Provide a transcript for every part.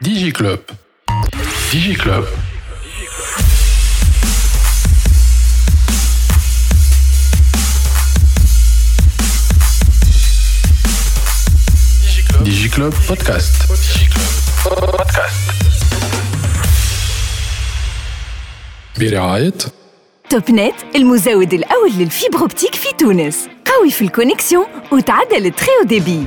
DigiClub. DigiClub. DigiClub Podcast. DigiClub Podcast. برعاية توب نت المزود الأول للفيبر اوبتيك في تونس قوي في الكونيكسيون وتعدل التري او ديبي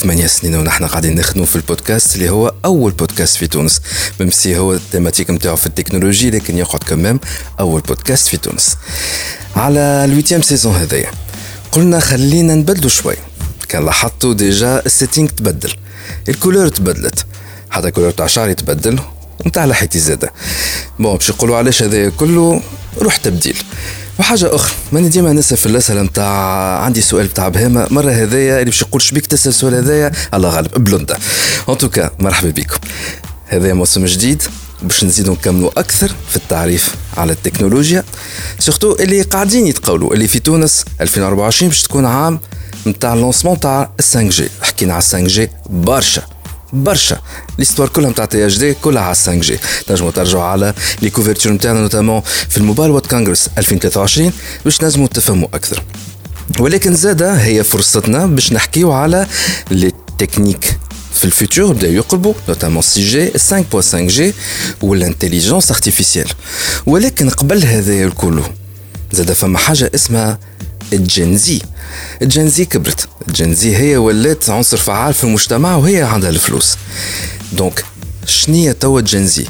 ثمانية سنين ونحن قاعدين نخدموا في البودكاست اللي هو أول بودكاست في تونس. ممسي هو التيماتيك نتاعو في التكنولوجي لكن يقعد كمام أول بودكاست في تونس. على الويتيام سيزون هذايا قلنا خلينا نبدلوا شوي. كان لاحظتوا ديجا السيتينغ تبدل. الكولور تبدلت. حتى كولور تاع شعري تبدل ونتاع لحيتي زاده. بون باش نقولوا علاش هذا كله روح تبديل. وحاجة أخرى. ماني ديما نسأل في الأسئلة نتاع عندي سؤال بتاع بهامة مرة هذايا اللي باش يقول شبيك تسأل السؤال هذايا الله غالب بلوندا. أن توكا مرحبا بكم هذا موسم جديد باش نزيدو نكملوا أكثر في التعريف على التكنولوجيا. سورتو اللي قاعدين يتقولوا اللي في تونس 2024 باش تكون عام نتاع اللونسمون تاع 5 جي حكينا على 5 جي برشا. برشا. ليستوار كلها نتاع تي اش دي كلها على 5 جي تنجموا ترجعوا على لي كوفرتور نتاعنا نوتامون في الموبايل وات كونغرس 2023 باش تنجموا تفهموا أكثر. ولكن زادة هي فرصتنا باش نحكيو على لي تكنيك في الفيتور بداو يقربوا نوتامون 6 جي 5.5 جي والانتليجنس ارتيفيسيال ولكن قبل هذا الكل زاد فما حاجة اسمها الجنزي الجنزي كبرت. الجنزي هي ولات عنصر فعال في المجتمع وهي عندها الفلوس. دونك شنية توا الجنزي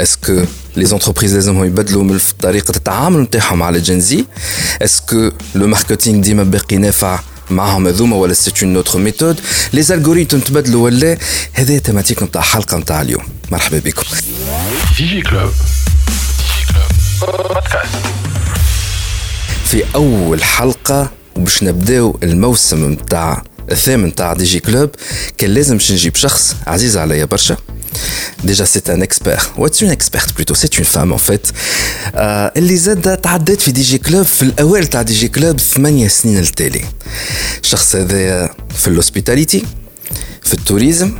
اسكو لي زونتربريز لازمهم يبدلوا من طريقة التعامل نتاعهم على الجنزي اسكو لو ماركتينغ ديما باقي نافع معهم هذوما ولا سي اون اوتر ميثود لي الجوريتم تبدلوا ولا؟ هذا تيماتيك نتاع حلقة نتاع اليوم. مرحبا بكم. DigiClub. DigiClub Podcast. في أول حلقة وباش نبداو الموسم نتاع الثامن نتاع دي جي كلوب. كان لازم باش نجيب شخص عزيز عليا برشا. ديجا سي ان اكسبير وات اون اكسبيرت بلوتو سي اون فام ان فيت اللي زاد تعديت في دي جي كلوب في الأوائل تاع دي جي كلوب ثمانية سنين التالي. الشخص هذا في الهوسبيتاليتي في التوريزم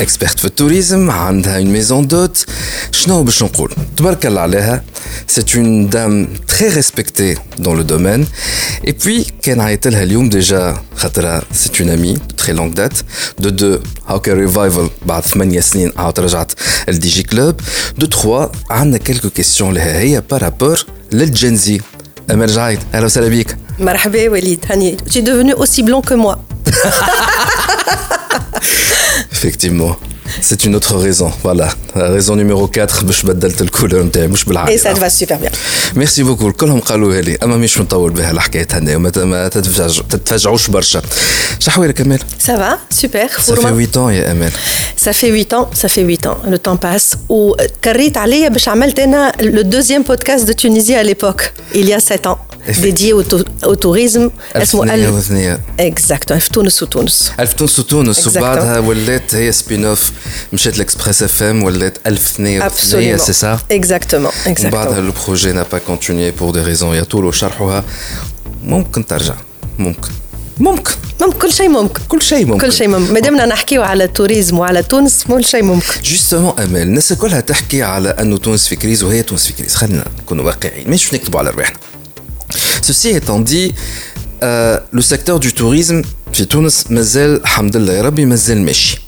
اكسبيرت في التوريزم عندها اون ميزون دوت شنو باش نقول تبارك الله عليها سي اون دام تري ريسبكتي دون لو دومين اي بوي كان عيط لها اليوم ديجا خاطرها سي اون امي تري لونغ دات دو دو هاكا ريفايفل بعد ثمانية سنين عاود رجعت الدي جي كلوب دو تخوا عندنا كيلكو كيستيون لها هي بارابور للجنزي امال جعيد اهلا وسهلا بيك Marhaba Walid, Hani, tu es devenu aussi blanc que moi. Effectivement. C'est une autre raison, voilà. La raison numéro 4 باش بدلت الكولور نتاعي مش بالعكس Et ça te va super bien. ميرسي بوكو الكلهم قالوها لي اما مش نطول بها الحكايه هنا وما ما تتفاجئ- تتفاجعوش برشا شحوالك امال Ça va, super. Ça fait 8 ans يا امال Ça fait 8 ans, ça fait 8 ans. Le temps passe. Ou كريت عليا باش عملت انا le deuxième podcast de Tunisie à l'époque, il y a 7 ans, dédié au, tou- au tourisme. اسمه ألف- 2008 Exact, في تونس وتونس. ألف تونس وتونس Exactement. وبعدها ولات هي سبين اوف مشات لإكسبريس إف إم ولات 1002 Absolument. سي سا Exactement, ومن بعدها. لو بروجي n'a pas continué pour des raisons يطولوا شرحها ممكن ترجع ممكن ممكن ممكن كل شيء ممكن. كل شيء ممكن كل شيء ممكن. ما دامنا نحكيو على التوريزم وعلى تونس كل شيء ممكن. جوستومون امال الناس كلها تحكي على أنه تونس في كريز وهي تونس في كريز خلينا نكونوا واقعيين مش نكتبوا على رواحنا Ceci étant dit, euh, le secteur du tourisme في تونس مازال الحمد لله يا ربي مازال ماشي.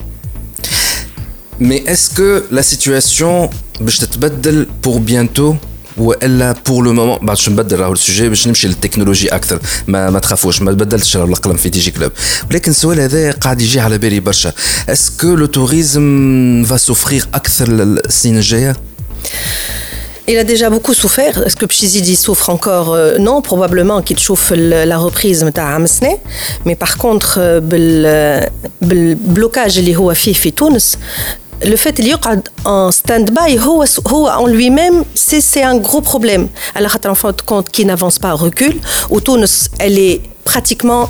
Mais est-ce que la situation باش تتبدل pour bientôt والا بور لو مومون بعد شو نبدل راهو السوجي باش نمشي للتكنولوجي اكثر ما ما تخافوش ما تبدلتش راهو القلم في دي جي كلوب ولكن السؤال هذا قاعد يجي على بالي برشا اسكو لو توريزم فا سوفرير اكثر السنين الجايه Il a déjà beaucoup souffert. Est-ce que Pchizid souffre encore Euh, Non, probablement qu'il chauffe le- la reprise نتاع عام سنة. Mais par contre, euh, بال بالبلوكاج اللي هو فيه في تونس le fait qu'il soit en stand-by, en lui-même, c'est un gros problème. Alors, en fin de compte, qui n'avance pas, recule. Ou Tunis, elle est pratiquement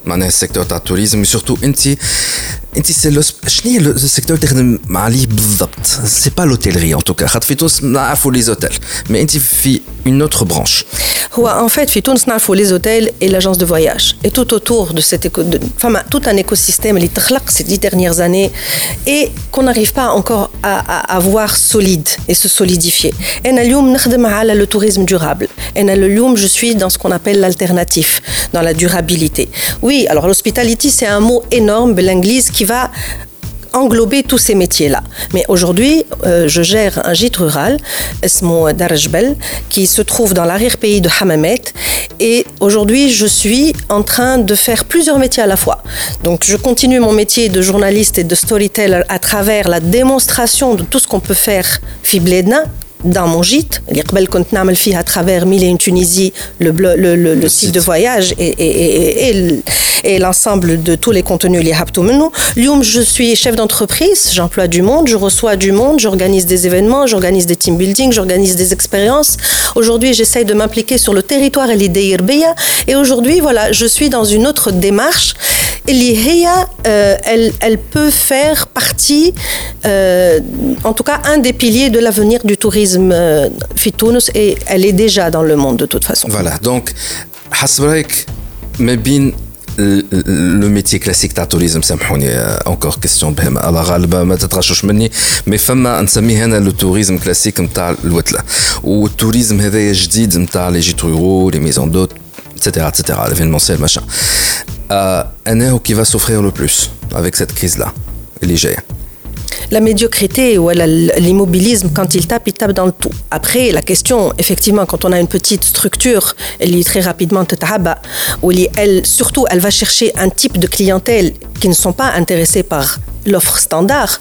معناها السيكتور تاع التوريزم سورتو انت انت سي شنو هي السيكتور تخدم عليه بالضبط سي با لوتيلري ان توكا خاطر في تونس نعرفوا لي زوتيل مي انت في اون اوتر برانش هو ان فيت في تونس نعرفوا لي زوتيل اي لاجونس دو فواياج اي توت اوتور دو سيت فما توت ان ايكو سيستيم اللي تخلق سي دي ديرنيير زاني اي كون ناريف با انكور ا افوار سوليد اي سو سوليديفيي انا اليوم نخدم على لو توريزم دورابل انا اليوم جو سوي دون سكون ابل l'alternatif dans la durabilité oui alors l'hospitality c'est un mot énorme l'anglais qui va englober tous ces métiers-là. Mais aujourd'hui, euh, je gère un gîte rural, Esmo Darajbel, qui se trouve dans l'arrière-pays de Hamamet. Et aujourd'hui, je suis en train de faire plusieurs métiers à la fois. Donc, je continue mon métier de journaliste et de storyteller à travers la démonstration de tout ce qu'on peut faire Fibledna dans mon gîte, à travers Mille et une Tunisie, le, le, le, le site, de voyage et, et, et, et l'ensemble de tous les contenus liés à je suis chef d'entreprise, j'emploie du monde, je reçois du monde, j'organise des événements, j'organise des team building, j'organise des expériences. Aujourd'hui, j'essaye de m'impliquer sur le territoire et l'idée Et aujourd'hui, voilà, je suis dans une autre démarche. L'IHEA, euh, elle, elle peut faire partie, euh, en tout cas, un des piliers de l'avenir du tourisme euh, Fitounus et elle est déjà dans le monde de toute façon. Voilà, donc, Hasbrek, Mebin, le métier classique تاع التوريزم سامحوني encore question بهم على غالبا ما تتغشوش مني مي فما نسميه انا لو توريزم كلاسيك نتاع الوتله والتوريزم هذايا جديد نتاع لي جيت رورو لي ميزون دوت etc etc l'événementiel machin euh, qui va souffrir le plus avec cette crise là اللي جايه la médiocrité ou l'immobilisme, quand il tape, il tape dans le tout. Après, la question, effectivement, quand on a une petite structure, elle est très rapidement où elle, surtout, elle va chercher un type de clientèle qui ne sont pas intéressés par l'offre standard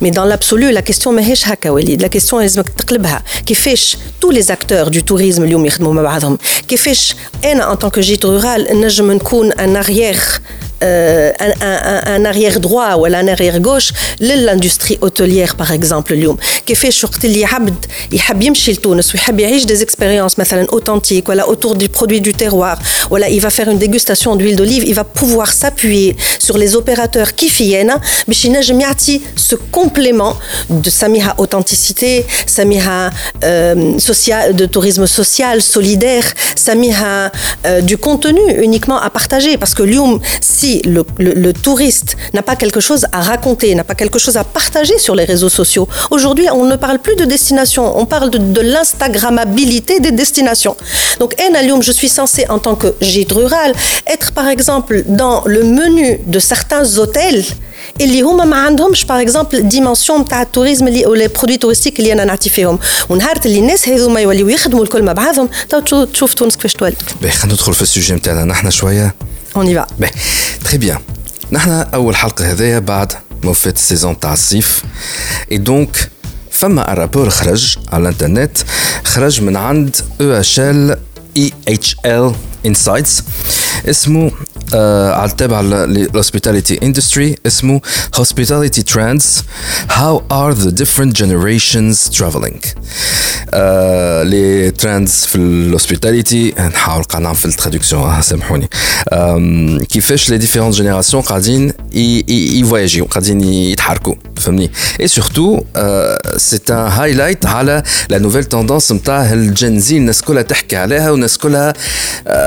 mais dans l'absolu la question ماهيش هكا وليد la question لازمك تقلبها كيفاش tous les acteurs du tourisme اليوم يخدموا مع بعضهم كيفاش انا en tant que gîte rural نجم نكون un arrière euh, un, un, un, arrière droit ou un arrière gauche l'industrie hôtelière par exemple اليوم كيفاش وقت اللي عبد يحب يمشي لتونس ويحب يعيش des expériences مثلا authentiques ولا autour du produit du terroir ولا il va faire une dégustation d'huile d'olive il va pouvoir s'appuyer sur les opérateurs qui viennent باش ينجم يعطي ce complément de سميها authenticité سميها euh, social de tourisme social solidaire سميها euh, du contenu uniquement à partager parce que اليوم si le, le, le touriste n'a pas quelque chose à raconter, n'a pas quelque chose à partager sur les réseaux sociaux, aujourd'hui on ne parle plus de destination, on parle de, de l'instagrammabilité des destinations. Donc Enalium, je suis censé en tant que gîte rural être par exemple dans le menu de certains hôtels اللي هما ما عندهمش باغ اكزومبل ديمونسيون تاع التوريزم اللي او لي برودوي توريستيك اللي انا نعطي فيهم ونهار اللي الناس هذوما يوليو يخدموا الكل مع بعضهم تو تشوف تونس كيفاش تولي. خلينا ندخل في السوجي نتاعنا نحن شويه On y va. Ben, très bien. نحن أول حلقة هذايا بعد موفات السيزون تاع الصيف et donc فما ان رابور خرج على الانترنت خرج من عند او اتش ال اي اتش ال انسايتس اسمه آه على تابع للهوسبيتاليتي اندستري اسمه hospitality trends how are the different generations traveling آه لي ترندز في الهوسبيتاليتي نحاول قاعد نعمل في الترادكسيون سامحوني كيفاش لي ديفيرونت جينيراسيون قاعدين يفواياجيو قاعدين يتحركوا فهمني اي سورتو سي ان هايلايت على لا نوفيل توندونس نتاع الجنزي الناس كلها تحكي عليها والناس كلها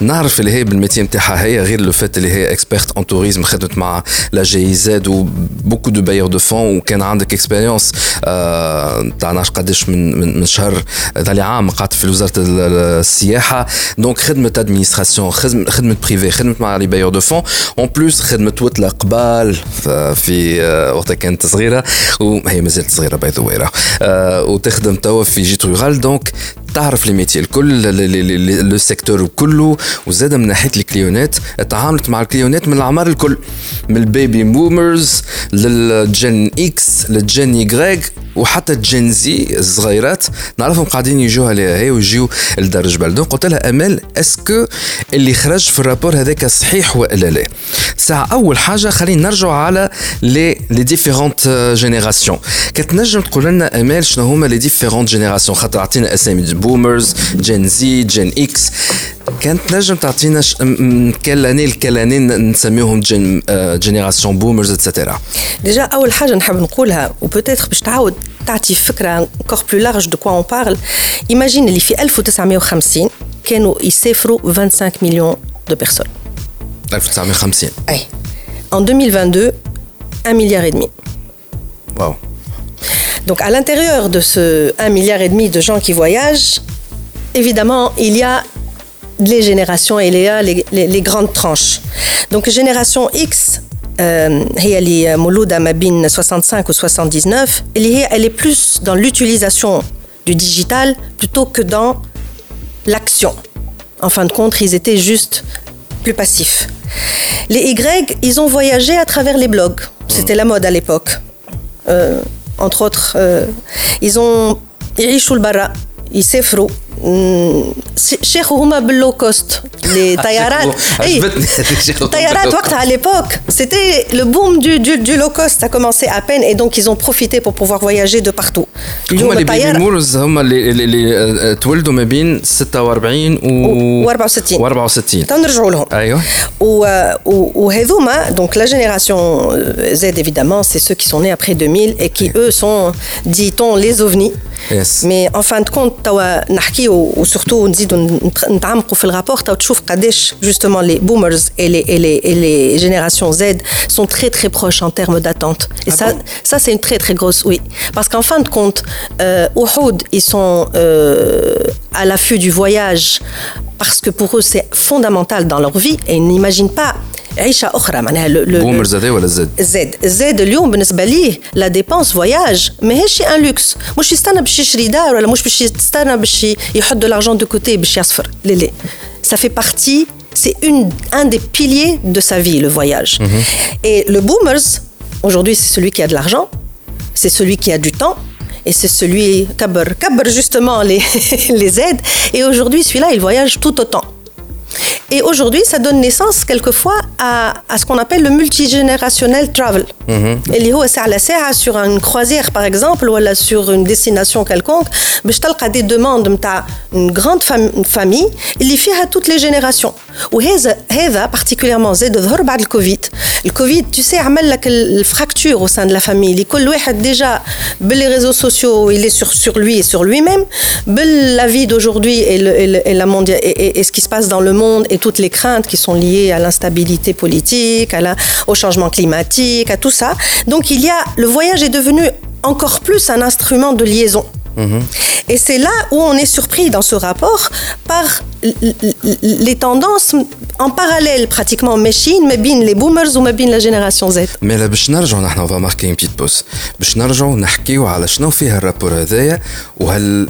نعرف اللي هي بالميتي نتاعها هي غير لو فات اللي هي اكسبيرت ان توريزم خدمت مع لا جي زد وبوكو دو بايور دو فون وكان عندك اكسبيريونس تاع نعرف قداش من من من شهر ذا عام قعدت في وزارة السياحة. دونك خدمه ادمينستراسيون خدمه بريفي خدمت مع لي بايور دو فون اون بلوس خدمه وتلا قبال في وقتها كانت صغيرة. وهي مازالت صغيرة باي ذا واي وتخدم توا في جيت رورال دونك تعرف لي ميتي الكل لو سيكتور كله وزاد من ناحية الكليونات تعاملت مع الكليونات من الاعمار الكل من البيبي بومرز للجن إكس للجن يغريك وحتى الجن زي الصغيرات نعرفهم قاعدين يجوا عليها هي ويجيو لدار جبل. دونك قلت لها أمال اسكو اللي خرج في الرابور هذاك صحيح ولا لا؟ ساعة أول حاجة خلينا نرجعوا على لي لي ديفيرونت جينيراسيون كتنجم تقول لنا أمال شنو هما لي ديفيرونت جينيراسيون خاطر عطينا أسامي. بومرز جين زي جين اكس كانت نجم تعطينا كل اني لكل اني نسميهم جن جينيراسيون بومرز اتسيتيرا ديجا اول حاجه نحب نقولها وبوتيتر باش تعاود تعطي فكره انكور بلو لارج دو كوا اون بارل ايماجين اللي في 1950 كانوا يسافروا 25 مليون دو بيرسون 1950 اي en 2022 1 milliard et demi واو Donc à l'intérieur de ce 1,5 milliard et demi de gens qui voyagent, évidemment, il y a les générations et les, les grandes tranches. Donc génération X, euh, euh ou 79, elle est plus dans l'utilisation du digital plutôt que dans l'action. En fin de compte, ils étaient juste plus passifs. Les Y, ils ont voyagé à travers les blogs. C'était mm. la mode à l'époque. Euh, entre autres. Euh, ils ont. Ils barra, ils. هما باللو كوست لي طيارات اي طيارات وقتها à l'époque c'était le boom du, du, du low cost ça commençait à peine et donc ils ont profité pour pouvoir voyager de partout هما اللي بيبي مورز هما اللي, اللي تولدوا ما بين 46 و 64 و 64 تو نرجعوا لهم ايوه وهذوما donc la génération Z évidemment c'est ceux qui sont nés après 2000 et qui eux sont dit-on les ovnis Yes. مي ان فان كونت توا نحكيو وسورتو نزيدو نتعمقوا في الرابور توا تشوف قداش جوستومون لي بومرز et les, et les, et les générations Z sont très très proches en termes d'attente. Et Ah ça, bon ça c'est une très très grosse, oui. Parce qu'en fin de compte, euh, Ouhoud, ils sont euh, à l'affût du voyage parce que pour eux c'est fondamental dans leur vie et ils n'imaginent pas عيشة أخرى معناها le, le, بومرز هذا ولا زد زاد زاد اليوم بالنسبه ليه لا ديبونس فواياج ماهيش ان لوكس مش يستنى باش يشري دار ولا مش باش يستنى باش يحط دو لارجون دو كوتي باش يصفر لا لا ça fait partie c'est une un des piliers de sa vie le voyage et le boomers aujourd'hui c'est celui qui a de l'argent c'est celui qui a du temps et c'est celui Kabr, Kabr justement les, les aide. Et aujourd'hui celui-là il voyage tout autant et aujourd'hui, ça donne naissance quelquefois à, à ce qu'on appelle le multigénérationnel travel. Et les hauts, c'est à la sur une croisière par exemple, ou là, sur une destination quelconque, mais je des demandes tu as une grande famille, il fait à toutes les générations. Ou Heva, particulièrement, c'est de voir le Covid. Le Covid, tu sais, amène la fracture au sein de la famille. Les déjà, les réseaux sociaux, il est sur, lui et sur lui-même. La vie d'aujourd'hui et, et, et, et ce qui se passe dans le monde et toutes les craintes qui sont liées à l'instabilité politique, à la, au changement climatique, à tout ça. Donc il y a le voyage est devenu encore plus un instrument de liaison. Et c'est là où on est surpris dans ce rapport par l- l- les tendances en parallèle pratiquement machine, mais bien les boomers ou mais bien la génération Z. مي لا باش نرجعوا نحن اون ماركي بيت بوس باش نرجعوا نحكيوا على شنو فيها الرابور هذايا وهل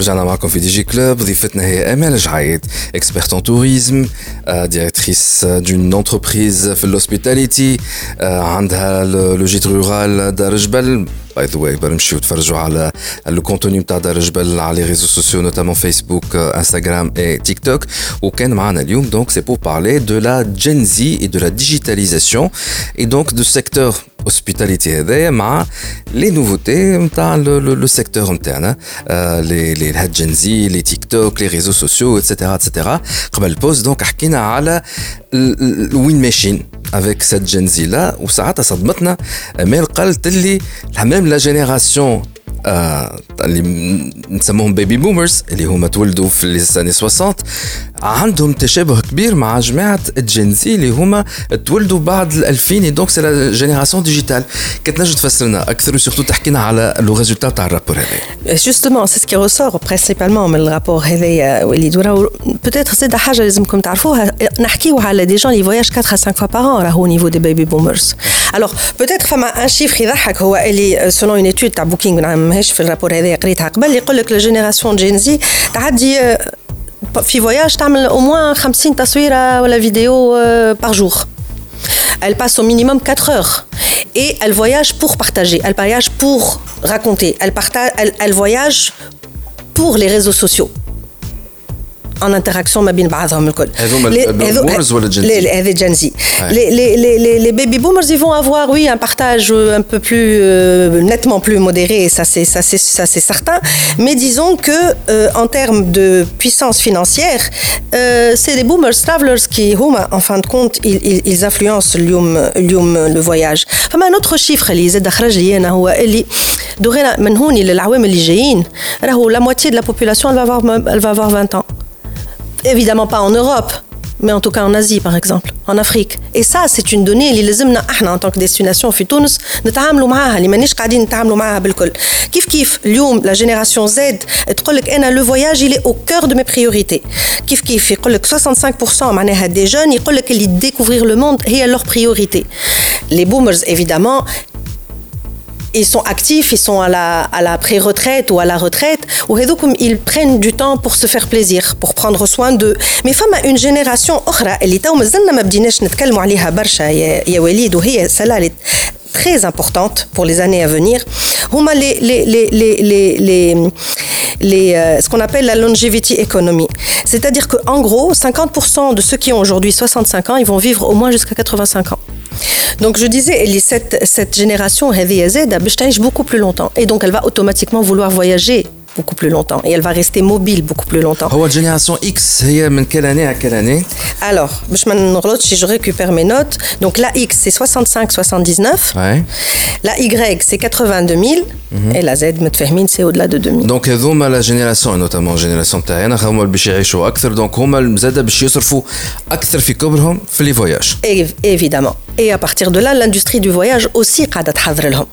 رجعنا معكم في دي جي كلوب ضيفتنا هي امال جعيد اكسبرت ان توريزم ديريكتريس دون انتربريز في الهوسبيتاليتي عندها لو جيت رورال دار جبل باي ذا واي نمشيو تفرجوا على لو كونتوني نتاع دار جبل على لي ريزو سوسيو نوتامون فيسبوك انستغرام اي تيك توك وكان معنا اليوم دونك سي بور بارلي دو لا جين زي اي دو لا ديجيتاليزاسيون اي دونك دو سيكتور hospitalité هذايا مع لي نوفوتي نتاع لو سيكتور نتاعنا لي لي الهاد زي لي تيك توك لي ريزو سوسيو اتسيتيرا اتسيتيرا قبل البوست دونك حكينا على الوين ماشين افيك سيت جنزي لا وساعتها صدمتنا مال قالت لي ميم لا جينيراسيون اللي نسموهم بيبي بومرز اللي هما تولدوا في لي 60 عندهم تشابه كبير مع جماعة الجنزي اللي هما تولدوا بعد ال 2000 دونك سي لا جينيراسيون ديجيتال كنت نجم تفسر لنا أكثر وسورتو تحكي لنا على لو ريزولتا تاع الرابور هذا. جوستومون سي سكي ريسور برينسيبالمون من الرابور هذايا وليد وراهو بوتيتر زاد حاجة لازمكم تعرفوها. نحكيو على دي جون اللي فواياج 4 à 5 fois par an راهو نيفو دي بيبي بومرز الوغ بوتيتر فما ان شيفر يضحك هو اللي سولون اون ايتود تاع بوكينغ ماهيش في الرابور هذايا قريتها قبل يقول لك لا جينيراسيون جين زي تعدي في فواياج تعمل au moins 50 تصويره ولا فيديو par jour elle passe au minimum 4 heures et elle voyage pour partager elle voyage pour raconter elle partage elle, elle voyage pour les réseaux sociaux en interaction ما بين بعضهم الكل boomers ولا Gen Z هذا Gen Z les, les, les, les, les baby boomers ils vont avoir oui un partage un peu plus euh, nettement plus modéré ça c'est ça c'est ça c'est certain mais disons que euh, en termes de puissance financière euh, c'est les boomers travelers qui هما en fin de compte ils, ils, ils influencent اليوم اليوم le voyage فما un autre chiffre اللي زاد خرج لي انا هو اللي دوغينا من هون للعوام اللي جايين راهو la moitié de la population elle va avoir elle va avoir 20 ans évidemment pas en Europe, mais en tout cas en Asie par exemple, en Afrique. Et ça c'est une donnée اللي لازمنا احنا en tant que destination في تونس نتعاملوا معاها اللي مانيش قاعدين نتعاملوا معاها بالكل. كيف كيف اليوم la génération Z تقول لك انا le voyage il est au cœur de mes priorités. كيف كيف يقول لك 65% معناها des jeunes يقول لك اللي découvrir le monde هي leur priorité. Les boomers évidemment ils sont actifs, ils sont à la, à la pré-retraite ou à la retraite, ou ils prennent du temps pour se faire plaisir, pour prendre soin d'eux. Mais femme a une génération أخرى اللي تو مازلنا ما بديناش نتكلموا عليها برشا يا, يا وليد وهي celle-là très importante pour les années à venir, huma les, les, les, les euh, ce qu'on appelle la longevity economy. C'est-à-dire qu'en gros, 50% de ceux qui ont aujourd'hui 65 ans, ils vont vivre au moins jusqu'à 85 ans. Donc je disais, cette, cette génération, Heavy Z, beaucoup plus longtemps. Et donc elle va automatiquement vouloir voyager beaucoup plus longtemps et elle va rester mobile beaucoup plus longtemps. La génération X, c'est de quelle année à quelle année Alors, si je récupère mes notes, donc la X c'est 65-79, ouais. la Y c'est 82 000 mm -hmm. et la Z, c'est au-delà de 2000. Donc هذوما la génération notamment génération تاعنا هما اللي باش يعيشوا أكثر donc هما زاد باش يصرفوا أكثر في كبرهم في لي فواياج. Évidemment. Et à partir de là, l'industrie du voyage aussi قاعدة تحضر لهم.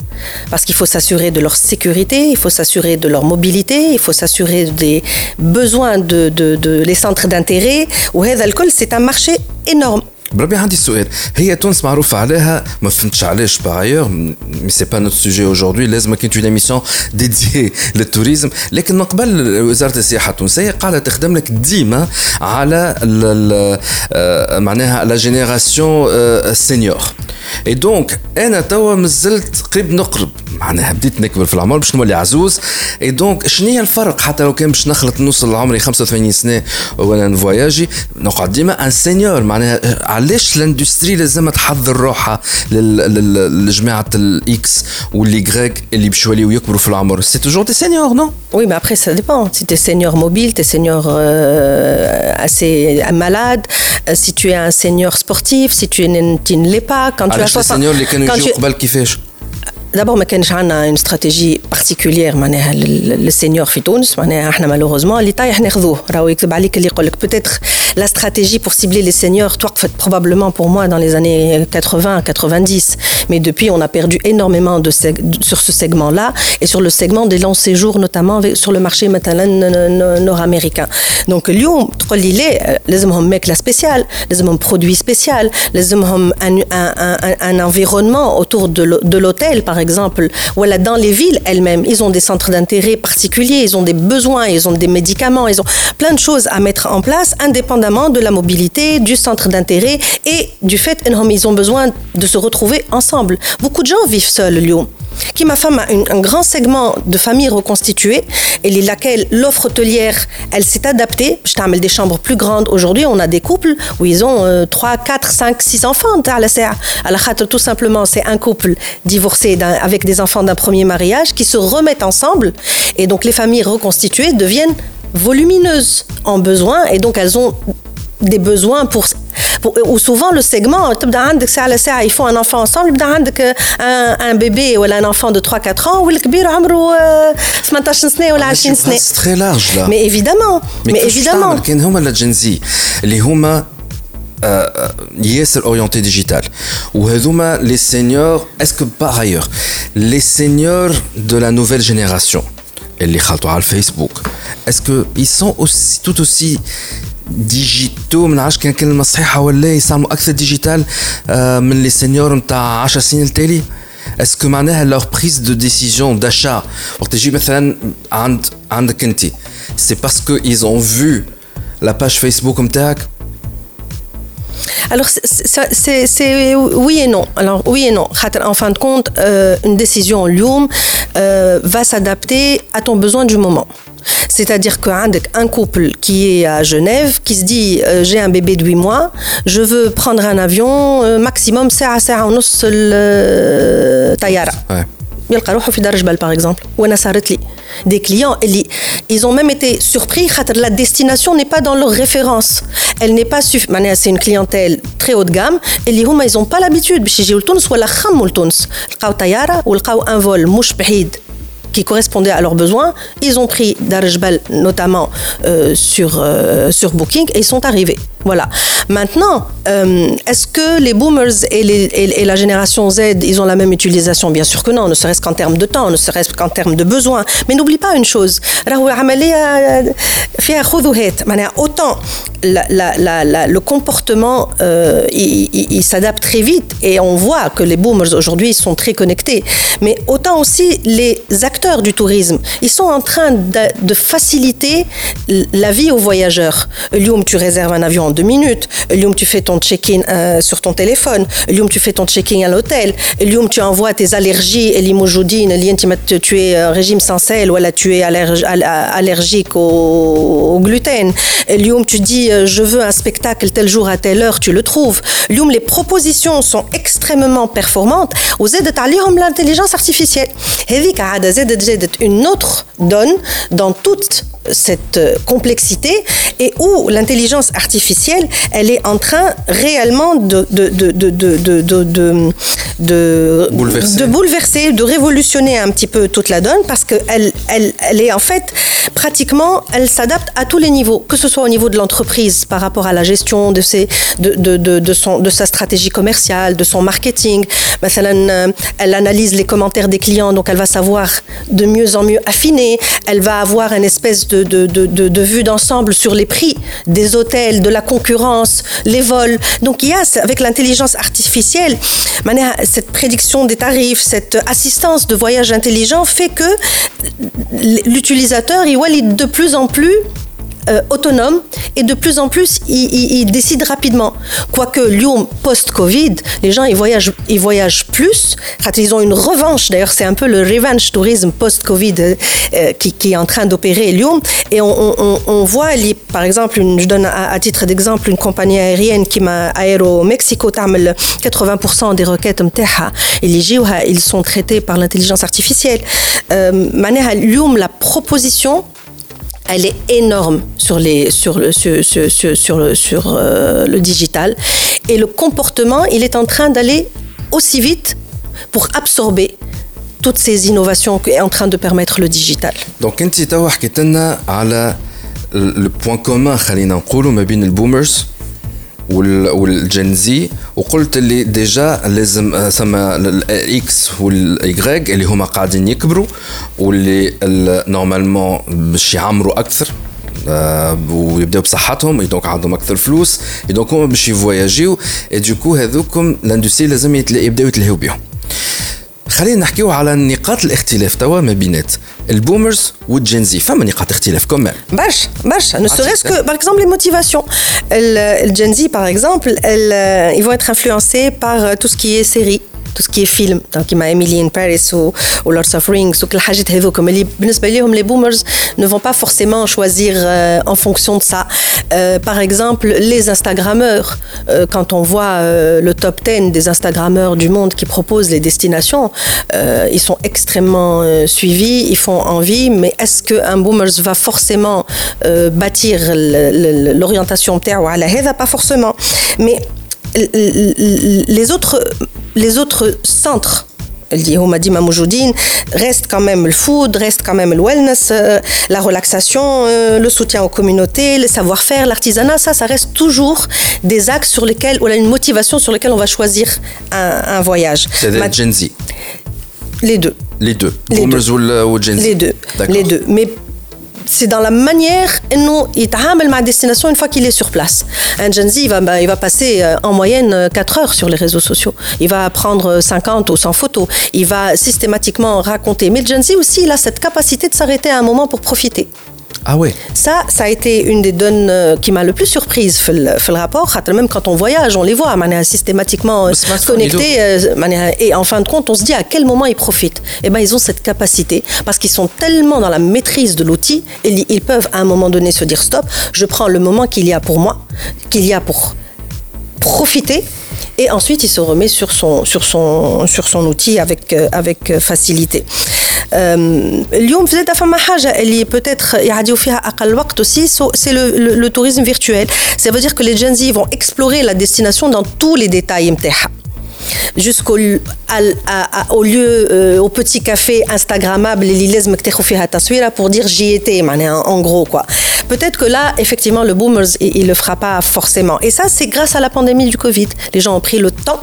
Parce qu'il faut s'assurer de leur sécurité, il faut s'assurer de leur mobilité, il faut s'assurer des besoins de, les centres d'intérêt. Ou c'est un marché énorme. بربي عندي سؤال هي تونس معروف عليها ما فهمتش علاش باغيور مي سي با نوت سوجي اجوردي لازم كانت اون ايميسيون ديدي للتوريزم لكن من قبل وزارة السياحة التونسية قاعدة تخدم لك ديما على ال معناها لا جينيراسيون سينيور اي دونك أنا توا مازلت قريب نقرب. معناها بديت نكبر في العمر باش نولي عزوز. اي دونك شنو هي الفرق؟ حتى لو كان باش نخلط نوصل لعمري 85 سنة وأنا نفواياجي نقعد ديما ان سينيور معناها علاش الاندستري لازم تحضر روحها لجماعه الاكس واليغريك اللي باش يوليو يكبروا في العمر سي توجور دي سينيور نو Oui, mais après, ça dépend. Si tu es senior mobile, tu es senior euh, assez malade, si tu es un senior sportif, si tu, tu ne l'es pas, quand tu as 60 senior اللي كانوا يجيو قبل كيفاش؟ دابور ما كانش عندنا اون استراتيجي بارتيكولير معناها للسينيور في تونس معناها احنا مالوغوزمون اللي طايح ناخذوه راهو يكذب عليك اللي يقول لك بوتيتر لا استراتيجي بور cibler les seniors توقفت probablement pour moi dans les années 80 90 mais depuis on a perdu énormément de sur ce segment là et sur le segment des longs séjours notamment sur le marché مثلا nord-américain donc اليوم تقول لي ليه لازمهم ماكله سبيسيال لازمهم برودوي سبيسيال لازمهم un, un, un, un environnement autour de l'hôtel par exemple, voilà, dans les villes elles-mêmes, ils ont des centres d'intérêt particuliers, ils ont des besoins, ils ont des médicaments, ils ont plein de choses à mettre en place, indépendamment de la mobilité, du centre d'intérêt et du fait qu'ils ont besoin de se retrouver ensemble. Beaucoup de gens vivent seuls, Lyon qui ma femme a un grand segment de familles reconstituées. Et laquelle l'offre hôtelière elle s'est adaptée. Je t'amène des chambres plus grandes. Aujourd'hui on a des couples où ils ont 3 4 5 6 enfants à la tout simplement c'est un couple divorcé avec des enfants d'un premier mariage qui se remettent ensemble. Et donc les familles reconstituées deviennent volumineuses en besoin. Et donc elles ont des besoins pour ou souvent le segment ils font un enfant ensemble un, un bébé ou un enfant de 3 4 ans ou le c'est très large là mais évidemment mais évidemment les huma ياسر orienté digital وهذوما les seniors est-ce que par ailleurs les seniors de la nouvelle génération اللي خلطوا على الفيسبوك est-ce que ils sont aussi tout aussi ديجيتو ما نعرفش كان كلمه صحيحه ولا يصاموا اكثر ديجيتال من لي سينيور نتاع 10 سنين التالي اسكو معناها لور بريز دو ديسيجن داشا وقت تجي مثلا عند عندك انت سي باسكو ايز اون فو لا باج فيسبوك نتاعك Alors, c'est oui et non. Alors, oui et non. En fin de compte, euh, une décision Lyoum euh, va s'adapter à ton besoin du moment. C'est-à-dire hein, qu'un couple qui est à Genève, qui se dit euh, j'ai un bébé de 8 mois, je veux prendre un avion euh, maximum, c'est à c'est à Tayara. يلقى روحه في دار جبل par exemple وانا صارت لي des clients ils ont même été surpris la destination n'est pas dans leur référence elle n'est pas c'est une clientèle très haut de gamme et les ils ont pas l'habitude باش يجيو لتونس ولا خموا لتونس لقاو طياره ولقاو un vol مش بعيد qui correspondaient à leurs besoins. Ils ont pris Darjbal notamment euh, sur, euh, sur Booking et ils sont arrivés. Voilà. Maintenant, euh, est-ce que les boomers et, la génération Z, ils ont la même utilisation? Bien sûr que non, ne serait-ce qu'en termes de temps, ne serait-ce qu'en termes de besoins. Mais n'oublie pas une chose. Autant la, la, la, le comportement, il, il, s'adapte très vite et on voit que les boomers aujourd'hui sont très connectés. Mais autant aussi les du tourisme, ils sont en train de, de faciliter la vie aux voyageurs. Lyoum, tu réserves un avion en deux minutes. Lyoum, tu fais ton check-in euh, sur ton téléphone. Lyoum, tu fais ton check-in à l'hôtel. Lyoum, tu envoies tes allergies l'imojoudine. Tu es euh, régime sans sel ou là, tu es allergique au, gluten. Lyoum, tu dis euh, je veux un spectacle tel jour à telle heure, tu le trouves. Lyoum, les propositions sont extrêmement performantes. Aux aides l'intelligence artificielle. Une autre donne dans toute cette euh, complexité et où l'intelligence artificielle, elle est en train réellement de, de, de, de, de, bouleverser. de bouleverser, de révolutionner un petit peu toute la donne parce qu'elle elle, elle est en fait pratiquement, elle s'adapte à tous les niveaux, que ce soit au niveau de l'entreprise par rapport à la gestion de, ses, de, de, de, de, son, de sa stratégie commerciale, de son marketing. Elle, elle analyse les commentaires des clients, donc elle va savoir de mieux en mieux affiner. Elle va avoir une espèce de, de, de, vue d'ensemble sur les prix des hôtels, de la concurrence, les vols. Donc il y a, avec l'intelligence artificielle, cette prédiction des tarifs, cette assistance de voyage intelligent fait que l'utilisateur, il de plus en plus euh, autonome et de plus en plus ils, décident rapidement. Quoique Lyon post-Covid, les gens ils voyagent, ils voyagent plus. Ils ont une revanche. D'ailleurs, c'est un peu le revenge tourisme post-Covid euh, qui, est en train d'opérer Lyon. Et on, voit, par exemple, je donne à, titre d'exemple une compagnie aérienne qui m'a aéro Mexico 80% des requêtes ils sont traités par l'intelligence artificielle. Euh, la proposition elle est énorme sur, les, sur, le, sur, sur, sur sur, euh, le digital. Et le comportement, il est en train d'aller aussi vite pour absorber toutes ces innovations qu'est en train de permettre le digital. Donc, le point commun, les boomers ما بين البومرز والجن زي وقلت اللي ديجا لازم ثم الاكس والاي اللي هما قاعدين يكبروا واللي نورمالمون باش يعمروا أكثر ويبداو بصحتهم دونك عندهم أكثر فلوس دونك هما باش يفواياجيو اي دوكو هذوكم لاندستري لازم يبداو يتلهوا بهم خلينا نحكيو على نقاط الاختلاف توا ما بينات. les boomers ou les Gen Z Femme, on y a quand même. Bâche, bâche. Ne serait-ce que, par exemple, les motivations. Le, le Gen Z, par exemple, euh, ils vont être influencés par euh, tout ce qui est séries tout ce qui est film donc كيما Emily in Paris ou, ou Lords of Rings وكل الحاجات هذوكم اللي بالنسبة لهم les boomers ne vont pas forcément choisir euh, en fonction de ça Euh, par exemple les Instagrammeurs euh, quand on voit euh, le top 10 des Instagrammeurs du monde qui proposent les destinations euh, ils sont extrêmement euh, suivis ils font envie mais est-ce qu'un boomers va forcément euh, bâtir le- le- l'orientation تاعو على هذا pas forcément mais ال- ال- les autres les autres centres اللي هما ديما موجودين reste quand même le food reste quand même le wellness euh, la relaxation euh, le soutien aux communautés le savoir-faire l'artisanat ça ça reste toujours des axes sur lesquels ou là, une motivation sur lesquels on va choisir un, un voyage c'est Ma- des Genzi les deux les deux Les boomers deux. ou le- ou Genzi les deux D'accord. les deux mais c'est dans la manière dont il travaille avec la destination une fois qu'il est sur place. Un Gen Z, il va, ben, il va passer euh, en moyenne euh, 4 heures sur les réseaux sociaux. Il va prendre euh, 50 ou 100 photos. Il va systématiquement raconter. Mais le Gen Z aussi, il a cette capacité de s'arrêter à un moment pour profiter. Ah ouais. Ça, ça a été une des donnes euh, qui m'a le plus surprise le rapport. Même quand on voyage, on les voit systématiquement euh, connectés. Euh, et en fin de compte, on se dit à quel moment ils profitent? Eh ben, ils ont cette capacité parce qu'ils sont tellement dans la maîtrise de l'outil, ils peuvent à un moment donné se dire stop, je prends le moment qu'il y a pour moi, qu'il y a pour profiter et ensuite il se remet sur son, sur son, sur son outil avec, avec facilité. Euh, اليوم زاد فما حاجة اللي peut-être يعديو فيها أقل وقت aussi so- c'est le, le, le tourisme virtuel. Ça veut dire que les Gen Z vont explorer la destination dans tous les détails متاعها. jusqu'au à- à- à- au lieu euh, au petit café instagrammable اللي لازمك تاخذ فيها تصويره pour dire j'y étais معناها en gros quoi peut-être que là effectivement le boomers il, il le fera pas forcément et ça c'est grâce à la pandémie du Covid les gens ont pris le temps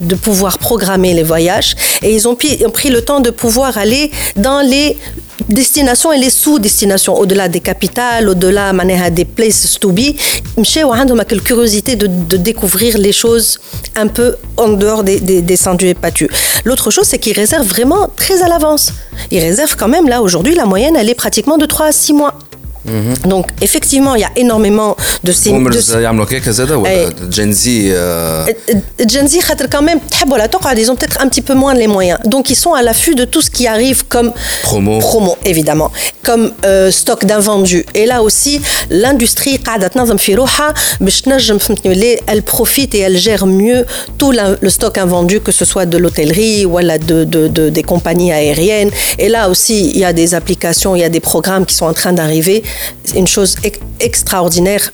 de pouvoir programmer les voyages et ils ont, ont pris le temps de pouvoir aller dans les destinations et les sous-destinations, au-delà des capitales, au-delà des places to be. a quelle curiosité de, de, découvrir les choses un peu en dehors des, des, des et pâtus. L'autre chose, c'est qu'ils réservent vraiment très à l'avance. Ils réservent quand même, là, aujourd'hui, la moyenne, elle est pratiquement de 3 à 6 mois. Donc, effectivement, il y a énormément de ces... de boomers ces- يعملوا هكاكا زادا ولا أي. جنزي آه، Gen Z, خاطر quand même, تحب ولا تقعد, ils ont peut-être un petit peu moins les moyens. Donc, ils sont à l'affût de tout ce qui arrive comme Promo. promo évidemment, comme euh, stock d'invendus. Et là aussi, l'industrie قاعدة تنظم في روحها باش تنجم فهمتني ولا elle profite et elle gère mieux tout la- le stock invendu, que ce soit de l'hôtellerie ou de, de, de- des compagnies aériennes. Et là aussi, il y a des applications, il y a des programmes qui sont en train d'arriver. une chose extraordinaire.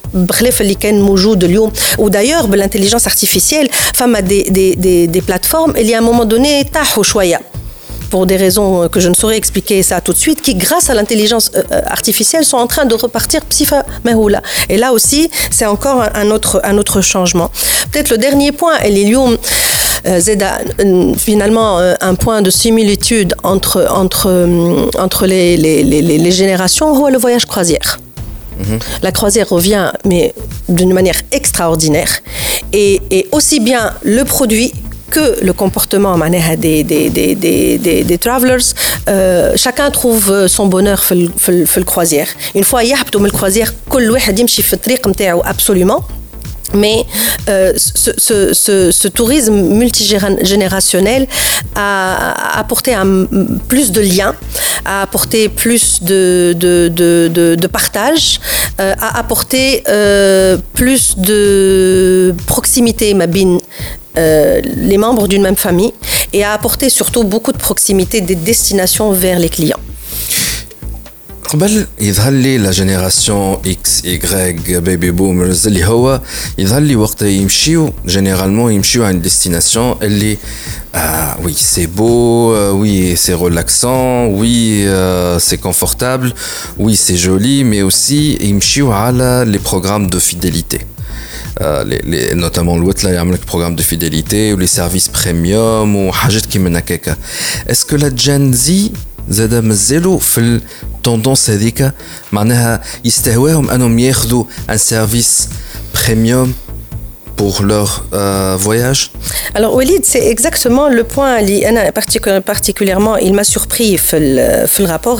Ou d'ailleurs l'intelligence artificielle femme à des, des, des, plateformes il y a un moment donné pour des raisons que je ne saurais expliquer ça tout de suite, qui grâce à l'intelligence euh, euh, artificielle sont en train de repartir psifa. Et là aussi, c'est encore un, autre, un autre changement. Peut-être le dernier point, est Lyon, euh, Zeda, finalement un point de similitude entre, entre, entre les, les, les, les- les générations, ou le voyage croisière. La croisière revient, mais d'une manière extraordinaire. Et, et aussi bien le produit que le comportement معناها des, des, des, des, des, des travelers euh, chacun trouve son bonheur في, ال- في, ال- في الكروازير une fois يهبطوا من الكروازير كل واحد يمشي في الطريق نتاعو absolument mais euh, ce, ce, ce, ce tourisme multigénérationnel a, a apporté un, plus de liens, a apporté plus de, de, de, de, de partage, euh, a apporté euh, plus de proximité, Mabine, euh, les membres d'une même famille, et a apporté surtout beaucoup de proximité des destinations vers les clients. قبل يظهر لي لا جينيراسيون اكس ايغريك بيبي بومرز اللي هو يظهر لي وقت يمشيو جينيرالمون يمشيو عند ديستيناسيون اللي آه وي سي بو وي سي ريلاكسون وي سي كونفورتابل وي سي جولي مي اوسي يمشيو على لي بروغرام دو فيدélité آه، لي- لي- نوتامون الوتلا يعمل لك بروغرام دو فيدélité ولي سيرفيس بريميوم وحاجات كيما هكاكا اسكو لا جين زي زادا مازالوا في التوندونس هذيك معناها يستهواهم انهم ياخذوا ان سيرفيس بريميوم pour leur euh, voyage Alors Walid, c'est exactement le point qui particulièrement il m'a surpris dans le rapport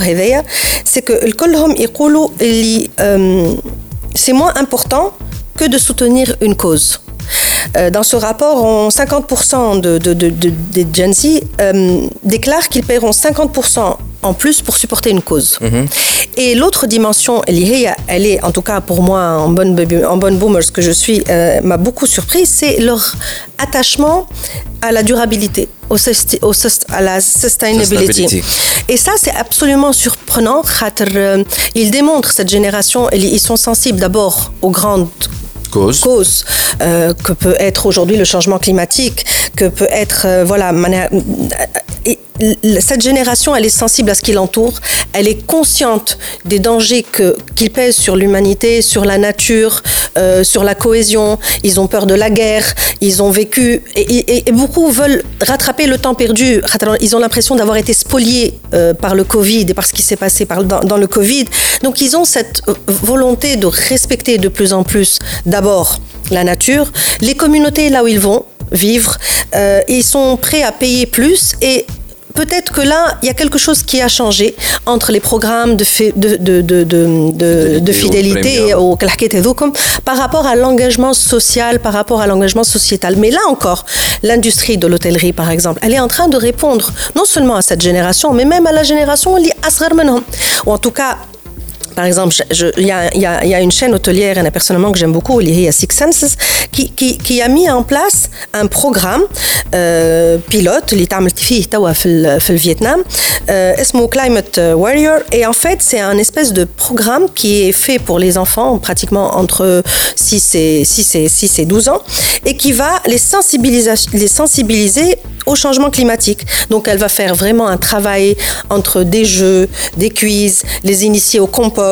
c'est que كلهم يقولوا اللي c'est moins important que de soutenir une cause. Euh, dans ce rapport, 50% de, de, de, des Gen Z euh, déclarent qu'ils paieront 50% en plus pour supporter une cause. Mhm. Et l'autre dimension, elle est, en tout cas pour moi, en bonne, en bonne boomer, ce que je suis, euh, m'a beaucoup surpris, c'est leur attachement à la durabilité, au, au à la sustainability. Et ça, c'est absolument surprenant. Ils démontrent, cette génération, ils sont sensibles d'abord aux grandes cause, euh, que peut être aujourd'hui le changement climatique, que peut être euh, voilà et cette génération, elle est sensible à ce qui l'entoure, elle est consciente des dangers que qu'ils pèsent sur l'humanité, sur la nature, euh, sur la cohésion. Ils ont peur de la guerre, ils ont vécu et, beaucoup veulent rattraper le temps perdu. Ils ont l'impression d'avoir été spoliés par le Covid et par ce qui s'est passé dans, le Covid. Donc ils ont cette volonté de respecter de plus en plus d'abord la nature, les communautés là où ils vont vivre, euh, ils sont prêts à payer plus et peut-être que là, il y a quelque chose qui a changé entre les programmes de, de, de, de, de fidélité au par rapport à l'engagement social, par rapport à l'engagement sociétal. Mais là encore, l'industrie de l'hôtellerie, par exemple, elle est en train de répondre non seulement à cette génération, mais même à la génération ou en tout cas par exemple, il y, a, une chaîne hôtelière, personnellement que j'aime beaucoup, a Six Senses, qui, qui, a mis en place un programme euh, pilote, il est le Vietnam, euh, Climate Warrior, et en fait, c'est un espèce de programme qui est fait pour les enfants, pratiquement entre 6 et, 6 et, 6 et 12 ans, et qui va les sensibiliser, les sensibiliser au changement climatique. Donc elle va faire vraiment un travail entre des jeux, des quiz, les initier au compost,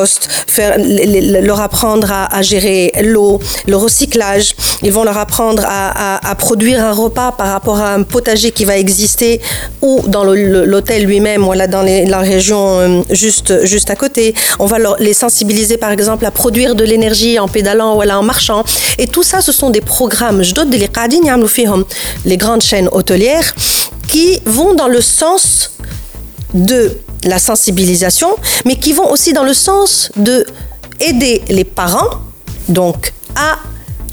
leur apprendre à, gérer l'eau, le recyclage. Ils vont leur apprendre à, produire un repas par rapport à un potager qui va exister ou dans l'hôtel lui-même, voilà, dans la région euh, juste, juste à côté. On va les sensibiliser par exemple à produire de l'énergie en pédalant, voilà, en marchant. Et tout ça, ce sont des programmes. Je doute les grandes chaînes hôtelières qui vont dans le sens de la sensibilisation, mais qui vont aussi dans le sens de aider les parents, donc à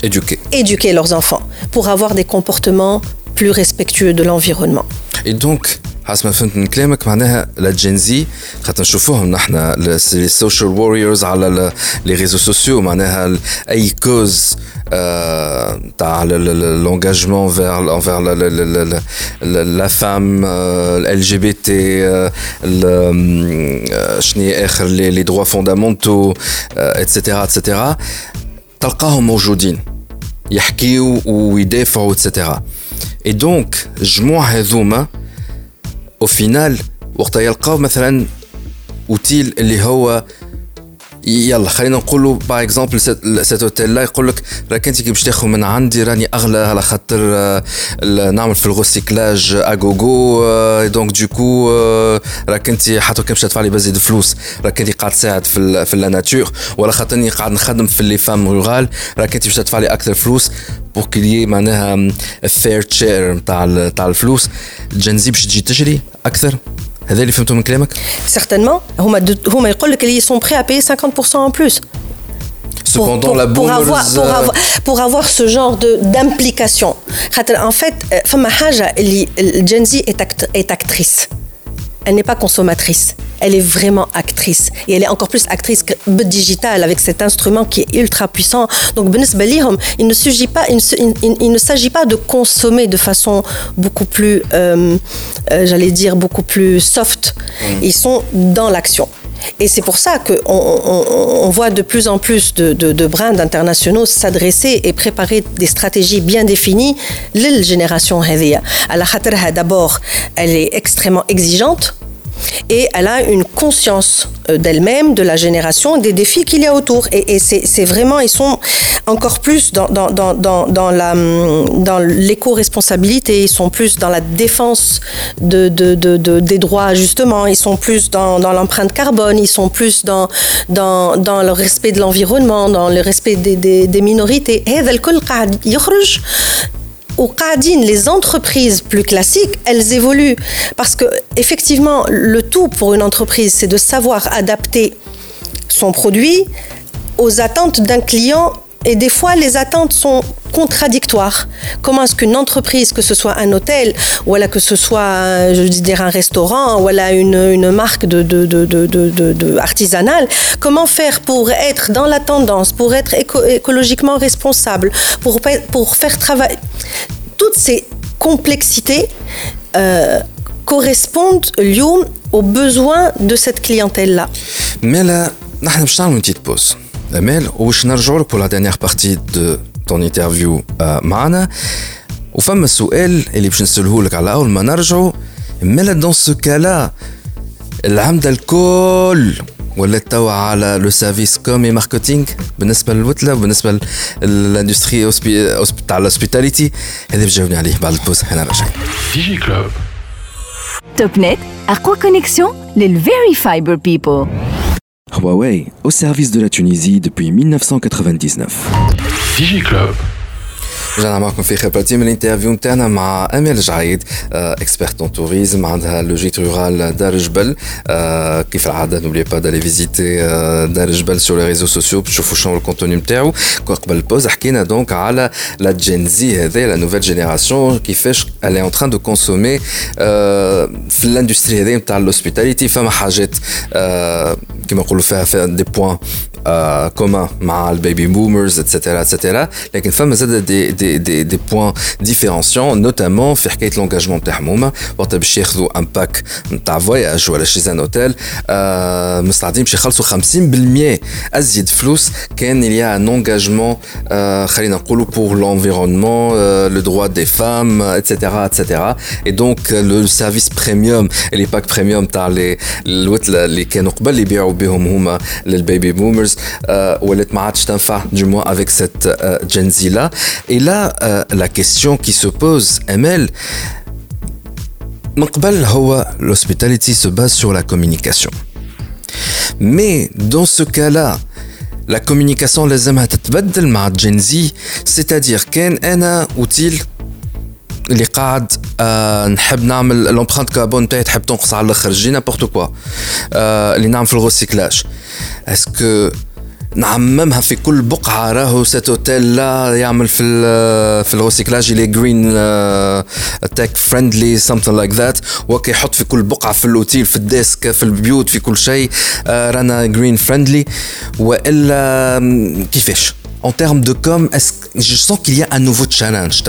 éduquer, éduquer leurs enfants pour avoir des comportements plus respectueux de l'environnement Et donc, حسب ما فهمت من كلامك معناها لا جين زي خاطر نشوفوهم نحن لي سوشيال ووريرز على لي ريزو سوسيو معناها اي كوز تاع لونجاجمون فير انفير لا فام ال جي بي تي شنو اخر لي دروا فوندامونتو اتسيتيرا اتسيتيرا تلقاهم موجودين يحكيوا ويدافعوا اتسيتيرا اي دونك جموع هذوما au final وقت يلقاو مثلا أوتيل اللي هو يلا خلينا نقولوا باغ اكزومبل سيت اوتيل لا يقول لك راك أنت كي باش تاخذ من عندي راني أغلى على خاطر نعمل في الغوسيكلاج اغوغو دونك دوكو راك أنت حتى كي باش تدفع لي بزيد فلوس راك أنت قاعد تساعد في في لا ناتور ولا خاطرني قاعد نخدم في لي فام رورال راك أنت باش تدفع لي أكثر فلوس بور كلي معناها فير تشير نتاع تاع الفلوس. الجنزي باش تجي تجري أكثر؟ هذا اللي فهمته من كلامك؟ certainement هما هما يقول لك اللي sont prêts à payer 50% en plus. Cependant, pour, pour, la pour avoir, pour, avoir, pour avoir ce genre d'implication. En fait, Fama Haja, Gen Z est, act, est actrice elle n'est pas consommatrice. Elle est vraiment actrice. Et elle est encore plus actrice que digital avec cet instrument qui est ultra puissant. Donc, il ne s'agit pas, il ne, s'agit pas de consommer de façon beaucoup plus, euh, euh, j'allais dire, beaucoup plus soft. Mm. Ils sont dans l'action. Et c'est pour ça qu'on on, voit de plus en plus de, de, brands internationaux s'adresser et préparer des stratégies bien définies. La génération d'abord, elle est extrêmement exigeante et elle a une conscience euh, d'elle-même, de la génération, des défis qu'il y a autour. Et, c'est vraiment, ils sont encore plus dans, l'éco-responsabilité, ils sont plus dans la défense de, de, de, des droits, justement, ils sont plus dans, l'empreinte carbone, ils sont plus dans le respect de l'environnement, dans le respect des, des, des minorités. Au Qadin, les entreprises plus classiques, elles évoluent. Parce que, effectivement, le tout pour une entreprise, c'est de savoir adapter son produit aux attentes d'un client et des fois, les attentes sont contradictoires. Comment est-ce qu'une entreprise, que ce soit un hôtel, ou que ce soit, je dire, un restaurant, ou une, une marque de, de, artisanale, comment faire pour être dans la tendance, pour être écologiquement responsable, pour, pour faire travailler. Toutes ces complexités euh, correspondent aux besoins de cette clientèle-là. Mais là, nous allons une petite pause. Amel, وش نرجعوا لك pour la dernière partie de ton interview معنا وفما سؤال اللي باش نسأله لك على أول ما نرجعوا مالا دون سو كالا العمدة الكل ولات توا على لو سيرفيس كومي ماركتينغ بالنسبة للوتلة وبالنسبة للاندستري تاع الهوسبيتاليتي هذا باش جاوبني عليه بعد البوز احنا راجعين ديجي كلوب توب نت اقوى كونيكسيون للفيري فايبر بيبل Huawei, au service de la Tunisie depuis 1999. DigiClub. رجعنا معكم في خبرتي من الانترفيو نتاعنا مع امال جعيد اكسبيرت اون توريزم عندها لوجيت رورال دار جبل كيف العاده نوبلي با دالي فيزيتي دار جبل سور لي ريزو سوسيو باش تشوفوا شنو الكونتوني نتاعو قبل البوز حكينا دونك على لا جين زي هذا لا نوفيل جينيراسيون كيفاش الي اون تران دو كونسومي في الاندستري هذه نتاع الهوسبيتاليتي فما حاجات كيما نقولوا فيها دي بوان كومان مع البيبي بومرز اتسيتيرا اتسيتيرا لكن فما زاد دي دي دي دي بوان ديفيرونسيون نوتامون في حكايه لونجاجمون تاعهم هما وقت باش ياخذوا ان باك نتاع فواياج ولا شي زان اوتيل مستعدين باش يخلصوا 50% ازيد فلوس كان يا ان انجاجمون خلينا نقولوا بور لونفيرونمون لو دروا دي فام اتسيتيرا اتسيتيرا اي دونك لو سيرفيس بريميوم لي باك بريميوم تاع لي الوتله اللي كانوا قبل يبيعوا بهم هما للبيبي بومرز euh, ولات ما عادش تنفع du moins avec cette euh, Gen Z là et là euh, la question qui se pose ML من قبل هو l'hospitality se base sur la communication mais dans ce cas-là la communication لازمها تتبدل مع Gen Z c'est-à-dire كان انا اوتيل اللي قاعد آه نحب نعمل لومبرانت كاربون تاعي تحب تنقص على الاخر جي نابورت كوا آه اللي نعمل في الغوسيكلاج اسكو نعممها في كل بقعة راهو سيت اوتيل لا يعمل في ال في الغوسيكلاج اللي جرين تك فريندلي سمثين لايك ذات وكي يحط في كل بقعة في الأوتيل في الديسك في البيوت في كل شيء. آه رانا جرين فريندلي وإلا كيفاش؟ En termes de com, je sens qu'il y a un nouveau challenge.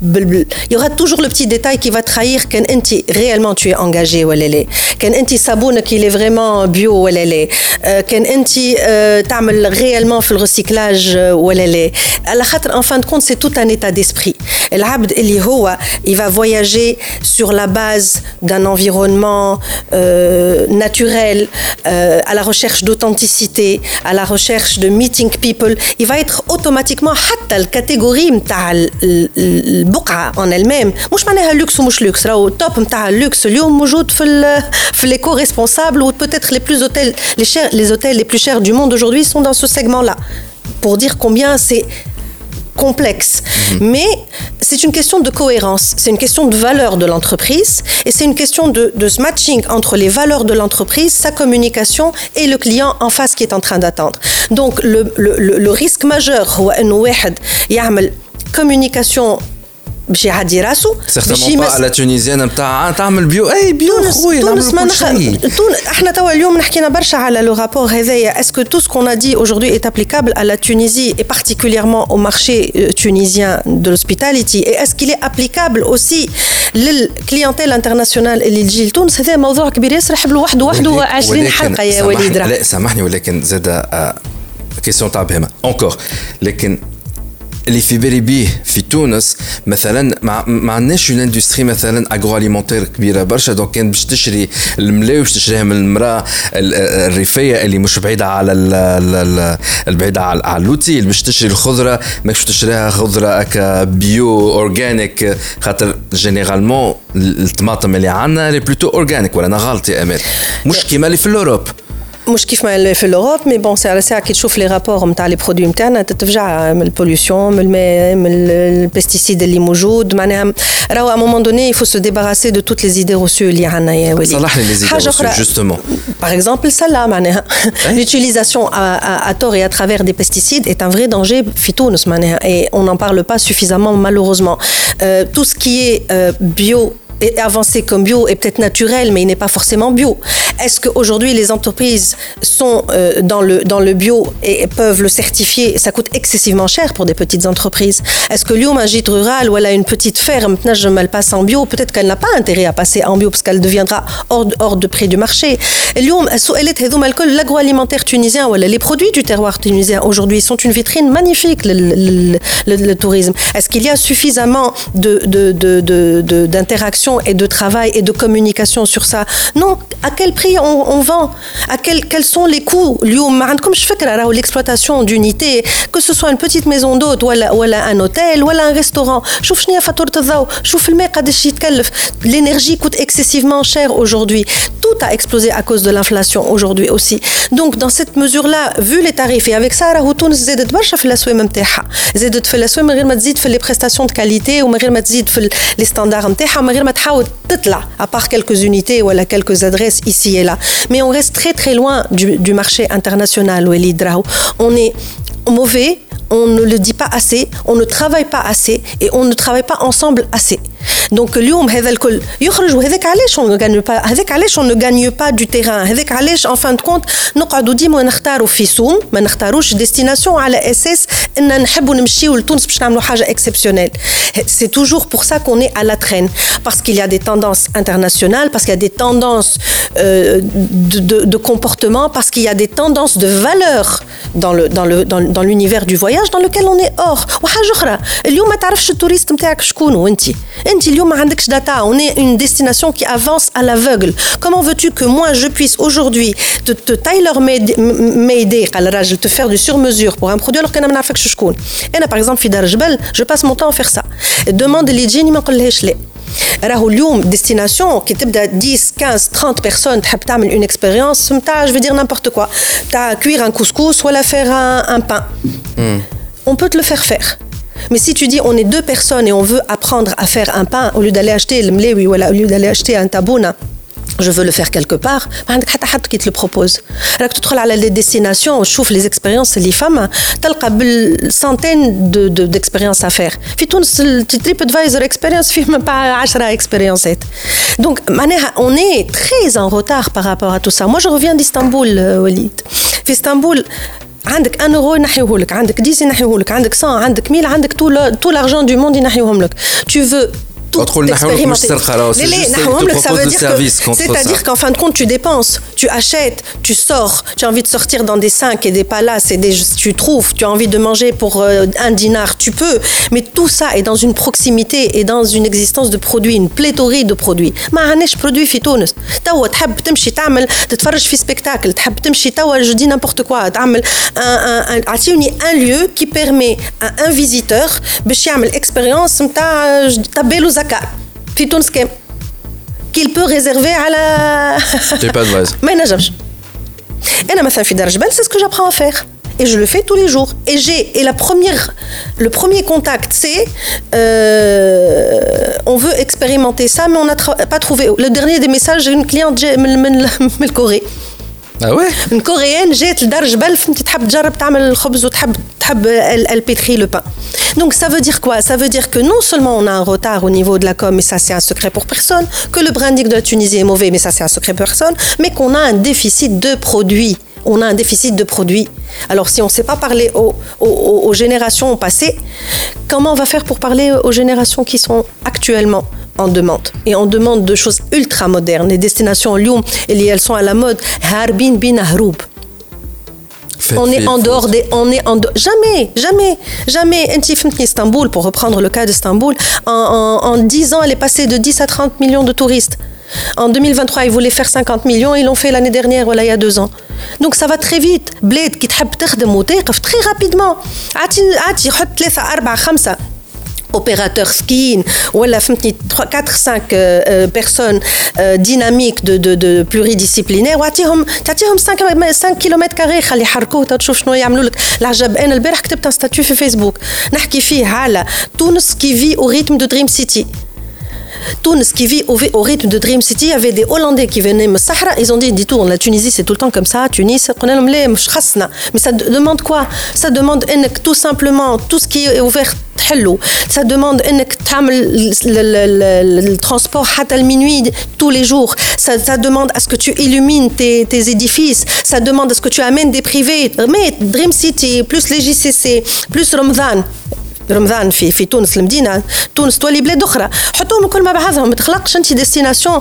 il y aura toujours le petit détail qui va trahir qu'un enti. Réellement tu es engagé ou elle qu'un enti saboune qu'il est vraiment bio ou elle qu'un euh, enti euh, t'amel réellement le recyclage euh, ou elle en fin de compte c'est tout un état d'esprit. L'abd il va voyager sur la base d'un environnement naturel à la recherche d'authenticité à la recherche de meeting people. Il va être automatiquement la catégorie البقعه اون الميم مش معناها لوكس ومش لوكس راهو التوب نتاع اللوكس اليوم موجود في ال في ليكو ريسبونسابل و peut-être les plus hôtels les chers les hôtels les plus chers du monde aujourd'hui sont dans ce segment là pour dire combien c'est complexe. Mais c'est une question de cohérence, c'est une question de valeur de l'entreprise et c'est une question de, de ce matching entre les valeurs de l'entreprise, sa communication et le client en face qui est en train d'attendre. Donc le, le, le, le risque majeur هو انه واحد يعمل communication باش يعدي راسو سيغتامون با على تونيزيان نتاع تعمل بيو إي بيو تونس خويا تونس ما نخ... تون... إحنا توا اليوم حكينا برشا على لو رابور هذايا. اسكو تو سكون ا دي à la Tunisie et particulièrement au marché euh, tunisien de l'hospitality? Et est-ce qu'il est applicable aussi للكليونتيل انترناسيونال اللي تجي لتونس هذا موضوع كبير ياسر يحب له وحده وحده ولكن- 20 ولكن حلقة يا وليد لا سامحني ولكن زاد كيسيون تاع بهمه انكور لكن اللي في بالي بيه في تونس مثلا ما عندناش اون اندستري مثلا اغرو اليمونتير كبيرة برشا دونك كان باش تشري الملاي باش تشريها من المرأة ال- الريفية اللي مش بعيدة على ال- ال- ال- البعيده على اللوتي اللي باش تشري الخضرة ماكش تشريها خضرة هكا بيو اورجانيك خاطر جينيرالمون الطماطم اللي عندنا اللي بلوتو اورجانيك ولا أنا غلط يا امال مش كيما اللي في الأوروب. مش كيف ما اللي في الاوروب مي بون سي على ساعه كي تشوف لي رابور نتاع لي برودوي نتاعنا تتفجع من البوليسيون من الماء من البيستيسيد اللي موجود معناها راهو ا مومون دوني يفو سو ديباراسي دو توت لي زيدي روسو اللي عندنا يا وليد صلحني les idées حاجه reçues, اخرى justement. par exemple celle-là معناها l'utilisation à, à, à tort et à travers des pesticides est un vrai danger في تونس معناها et on n'en parle pas suffisamment malheureusement Euh, tout ce qui est euh, bio est est avancé comme bio est peut-être naturel, mais il n'est pas forcément bio. Est-ce qu'aujourd'hui les entreprises sont euh, dans, le, dans le bio et peuvent le certifier? Ça coûte excessivement cher pour des petites entreprises. Est-ce que Lyon, un gîte rural où elle a une petite ferme, maintenant je me le passe en bio, peut-être qu'elle n'a pas intérêt à passer en bio parce qu'elle deviendra hors, hors de prix du marché. Lyon, l'agroalimentaire tunisien, ou les produits du terroir tunisien aujourd'hui sont une vitrine magnifique, le, tourisme. Est-ce qu'il y a suffisamment d'interactions de, de, de, de d'interaction et de travail et de communication sur ça Non. À quel prix on, on vend À quel- quels sont les coûts اليوم ما عندكمش فكرة راهو l'exploitation d'unité que ce soit une petite maison d'hôte ولا ولا un hôtel ولا un restaurant شوف شنو هي فاتورة الضوء شوف الماء قداش يتكلف l'énergie coûte excessivement cher aujourd'hui tout a explosé à cause de l'inflation aujourd'hui aussi donc dans cette mesure là vu les tarifs et avec ça راهو تونس زادت برشا في الاسواق نتاعها زادت في الاسواق من غير ما تزيد في les prestations de qualité ومن غير ما تزيد في les standards نتاعها ومن غير ما تحاول تطلع à part quelques unités ou quelques adresses ici et là. Mais on reste très très loin du, marché international où est On est mauvais, on ne le dit pas assez, on ne travaille pas assez et on ne travaille pas ensemble assez Donc اليوم هذا الكل يخرج وهذاك علاش on ne gagne pas هذاك علاش on ne gagne pas du terrain هذاك علاش en fin de compte نقعدوا ديما نختاروا في سوم ما نختاروش ديستيناسيون على اساس ان نحبوا نمشيو لتونس باش نعملوا حاجه اكسبسيونيل c'est toujours pour ça qu'on est à la traîne parce qu'il y a des tendances internationales parce qu'il y a des tendances euh, de, de, de comportement parce qu'il y a des tendances de valeurs dans le dans le dans, dans l'univers du voyage dans lequel on est hors وحاجه اخرى اليوم ما تعرفش التوريست نتاعك شكون وانت انت اليوم ما عندكش data on est une destination qui avance à l'aveugle comment veux-tu que moi je puisse aujourd'hui te, te tailor-mader قال الراجل te faire du sur-mesure pour un produit alors que انا ما نعرفكش شكون انا par exemple في دار جبل je passe mon temps à faire ça demande اللي تجيني ما نقولهاش لا راهو اليوم ديستيناسيون كي تبدا 10 15 30 بيرسون تحب تعمل اون اكسبيريونس نتاع جو دير نيمبورت كوا تاع كوير ان كوسكوس ولا فير ان بان on peut te le faire faire. Mais si tu dis on est deux personnes et on veut apprendre à faire un pain, au lieu d'aller acheter le mlewi ou au lieu d'aller acheter un tabouna, je veux le faire quelque part, bah, qui te le propose. Alors que tu à les destinations, on chauffe les expériences, les femmes, tu as centaines d'expériences à faire. Puis tout TripAdvisor expérience, film pas 10 expériences. Donc, on est très en retard par rapport à tout ça. Moi, je reviens d'Istanbul, euh, Walid. Istanbul, عندك أن اورو ينحيوه لك عندك 10 ينحيوه لك عندك 100 عندك 1000 عندك تو طول تو دو موند ينحيوهم لك. تو فو tout تدخل نحيوهولك مش سرقة راهو c'est لا لا juste نحيوهم te لك ça propose veut le dire que service contre c'est-à-dire ça. qu'en fin de compte tu dépenses tu achètes tu sors tu as envie de sortir dans des 5 et des palaces et des tu trouves tu as envie de manger pour euh, un dinar tu peux mais tout ça est dans une proximité et dans une existence de produits une pléthorie de produits ما عندناش برودوي في تونس توا تحب تمشي تعمل تتفرج في سبيكتاكل تحب تمشي توا جو دي n'importe quoi تعمل un, un, un, اعطيوني un lieu qui permet à un visiteur باش يعمل expérience نتاع تبالو زكاه في تونس كام qu'il peut réserver على J'ai pas de base. ما ينجمش انا مثلا في دار جبل c'est ce que j'apprends à faire et je le fais tous les jours. Et j'ai et la première, le premier contact, c'est euh, on veut expérimenter ça, mais on n'a pas trouvé. Le dernier des messages, j'ai une cliente de Corée. Ah Une coréenne jette le pain. Donc ça veut dire quoi? Ça veut dire que non seulement on a un retard au niveau de la com, mais ça c'est un secret pour personne, que le branding de la Tunisie est mauvais, mais ça c'est un secret pour personne, mais qu'on a un déficit de produits on a un déficit de produits. Alors si on ne sait pas parler aux, générations passées, comment on va faire pour parler aux générations qui sont actuellement? En demande. Et on demande de choses ultra modernes. Les destinations Lyon, elles sont à la mode. Harbin bin. On est en dehors des. On est en Jamais, jamais, jamais. Istanbul, pour reprendre le cas d'Istanbul, en, en, en 10 ans, elle est passée de 10 à 30 millions de touristes. En 2023, ils voulaient faire 50 millions, ils l'ont fait l'année dernière, voilà, il y a deux ans. Donc ça va très vite. Bled qui très rapidement opérateurs skiing ولا فهمتني 4 5 personnes dynamiques de de de pluridisciplinaires واعطيهم تعطيهم 5 5 كيلومتر كاري خلي يحركوه تشوف شنو يعملوا لك العجب انا البارح كتبت ان ستاتيو في فيسبوك نحكي فيه على تونس كي في او ريتم دو دريم سيتي Tunis qui vit au, rythme de Dream City, il y avait des Hollandais qui venaient me Sahara, ils ont dit, dis tout, la Tunisie c'est tout le temps comme ça, Tunis, mais ça demande quoi? Ça demande tout simplement tout ce qui est ouvert ça demande le transport à minuit tous les jours. Ça, demande à ce que tu illumines tes, tes, édifices. Ça demande à ce que tu amènes des privés. Mais Dream City plus les JCC plus Ramadan رمضان في في تونس المدينة تونس تولي بلاد أخرى. حطوهم كل مع بعضهم ما تخلقش أنت ديستيناسيون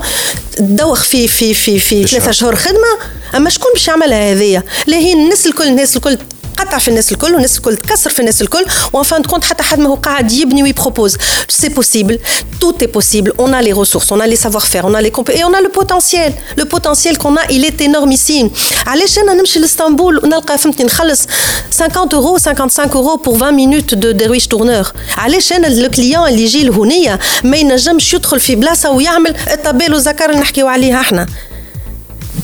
تدوخ في في في في ثلاثة شهور خدمة. أما شكون باش يعملها هذيا لا هي الناس الكل الناس الكل قطع في الناس الكل والناس الكل تكسر في الناس الكل وان فان كونت حتى حد ما هو قاعد يبني ويبروبوز سي بوسيبل توت est possible on a les ressources on a les savoir-faire on a les compétences et on a le potentiel le potentiel qu'on a il est énormissime علاش انا نمشي لاسطنبول ونلقى فهمتني نخلص 50 euros 55 euros pour 20 minutes de درويش تورنور علاش انا الكليون اللي يجي لهنيه ما ينجمش يدخل في بلاصه ويعمل الطبيل والزكر اللي نحكيو عليها احنا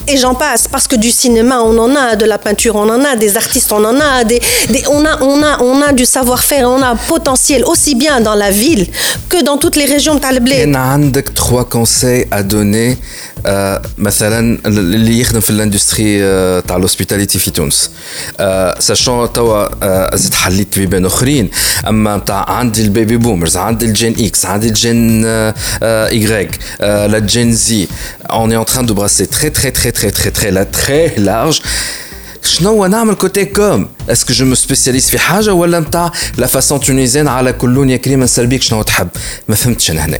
et j'en passe parce que du cinéma on en a de la peinture on en a des artistes on en a des, on a on a on a du savoir-faire on a potentiel aussi bien dans la ville que dans toutes les régions de a trois conseils à donner آه، مثلا اللي يخدم في الاندستري آه، تاع الهوسبيتاليتي في تونس. آه، ساشون توا زدت حليت بيبان أخرين. أما تاع عندي البيبي بومرز عندي الجين إكس عندي الجين ايغريك لا جين زي اون est en train de brasser تري تري تري تري تري très là très large. شنو نعمل كوتي كوم اسكو جو مو سبيسياليست في حاجة ولا نتاع لا فاسون تونيزيان على كلون يا كريم نسربيك شنو تحب؟ ما فهمتش أنا هنا.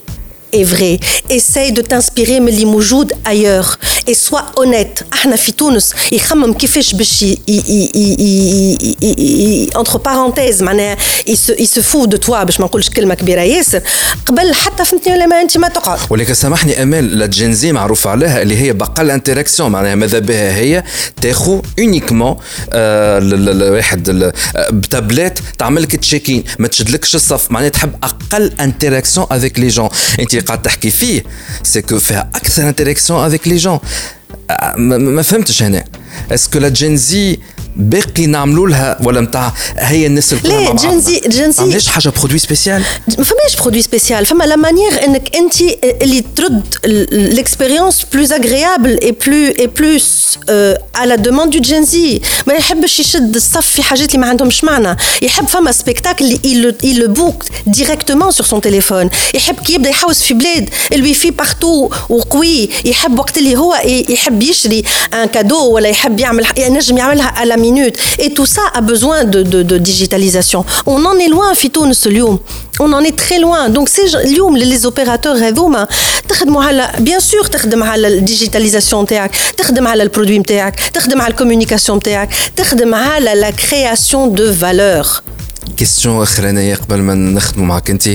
est vrai. Essaye de t'inspirer من اللي موجود ailleurs et sois honnête. احنا في تونس يخمم كيفاش باش entre parenthèses معناها il se, il se fout de toi باش ما نقولش كلمه كبيره ياسر قبل حتى فهمتني ولا ما انت ما تقعد ولكن سامحني امال لا جينزي معروف عليها اللي هي بقى انتراكسيون معناها ماذا بها هي تاخذ اونيكمون آه واحد بتابلت تعمل لك تشيكين ما تشدلكش الصف معناها تحب اقل انتراكسيون افيك لي جون انت c'est que faire accès à l'interaction avec les gens. Ah, ma femme te jette. Est-ce que la Gen Z لا باقي نعملوا لها ولا نتاع هي الناس الكل لا جنزي جنزي ما حاجة برودوي سبيسيال ما فماش برودوي سبيسيال فما لا مانيير إنك أنت اللي ترد ليكسبيريونس بلوز اغريابل اي بلو اي بلوس على دوموند دو جنزي ما يحبش يشد الصف في حاجات اللي ما عندهمش معنى. يحب فما سبيكتاكل اللي لو بوك ديريكتومون سور سون تيليفون يحب كي يبدأ يحوس في بلاد الوي في بارتو وقوي يحب وقت اللي هو يحب يشري ان كادو ولا يحب يعمل ينجم يعملها على minutes. Et tout ça a besoin de, de, de digitalisation. On en est loin, Fitoun, ce lieu. On en est très loin. Donc, ces les opérateurs, bien sûr, تخدم على الديجيتاليزاسيون نتاعك تخدم على البرودوي نتاعك تخدم على الكوميونيكاسيون نتاعك تخدم على لا كرياسيون دو فالور كيستيون اخرانيه قبل ما نخدموا معك انت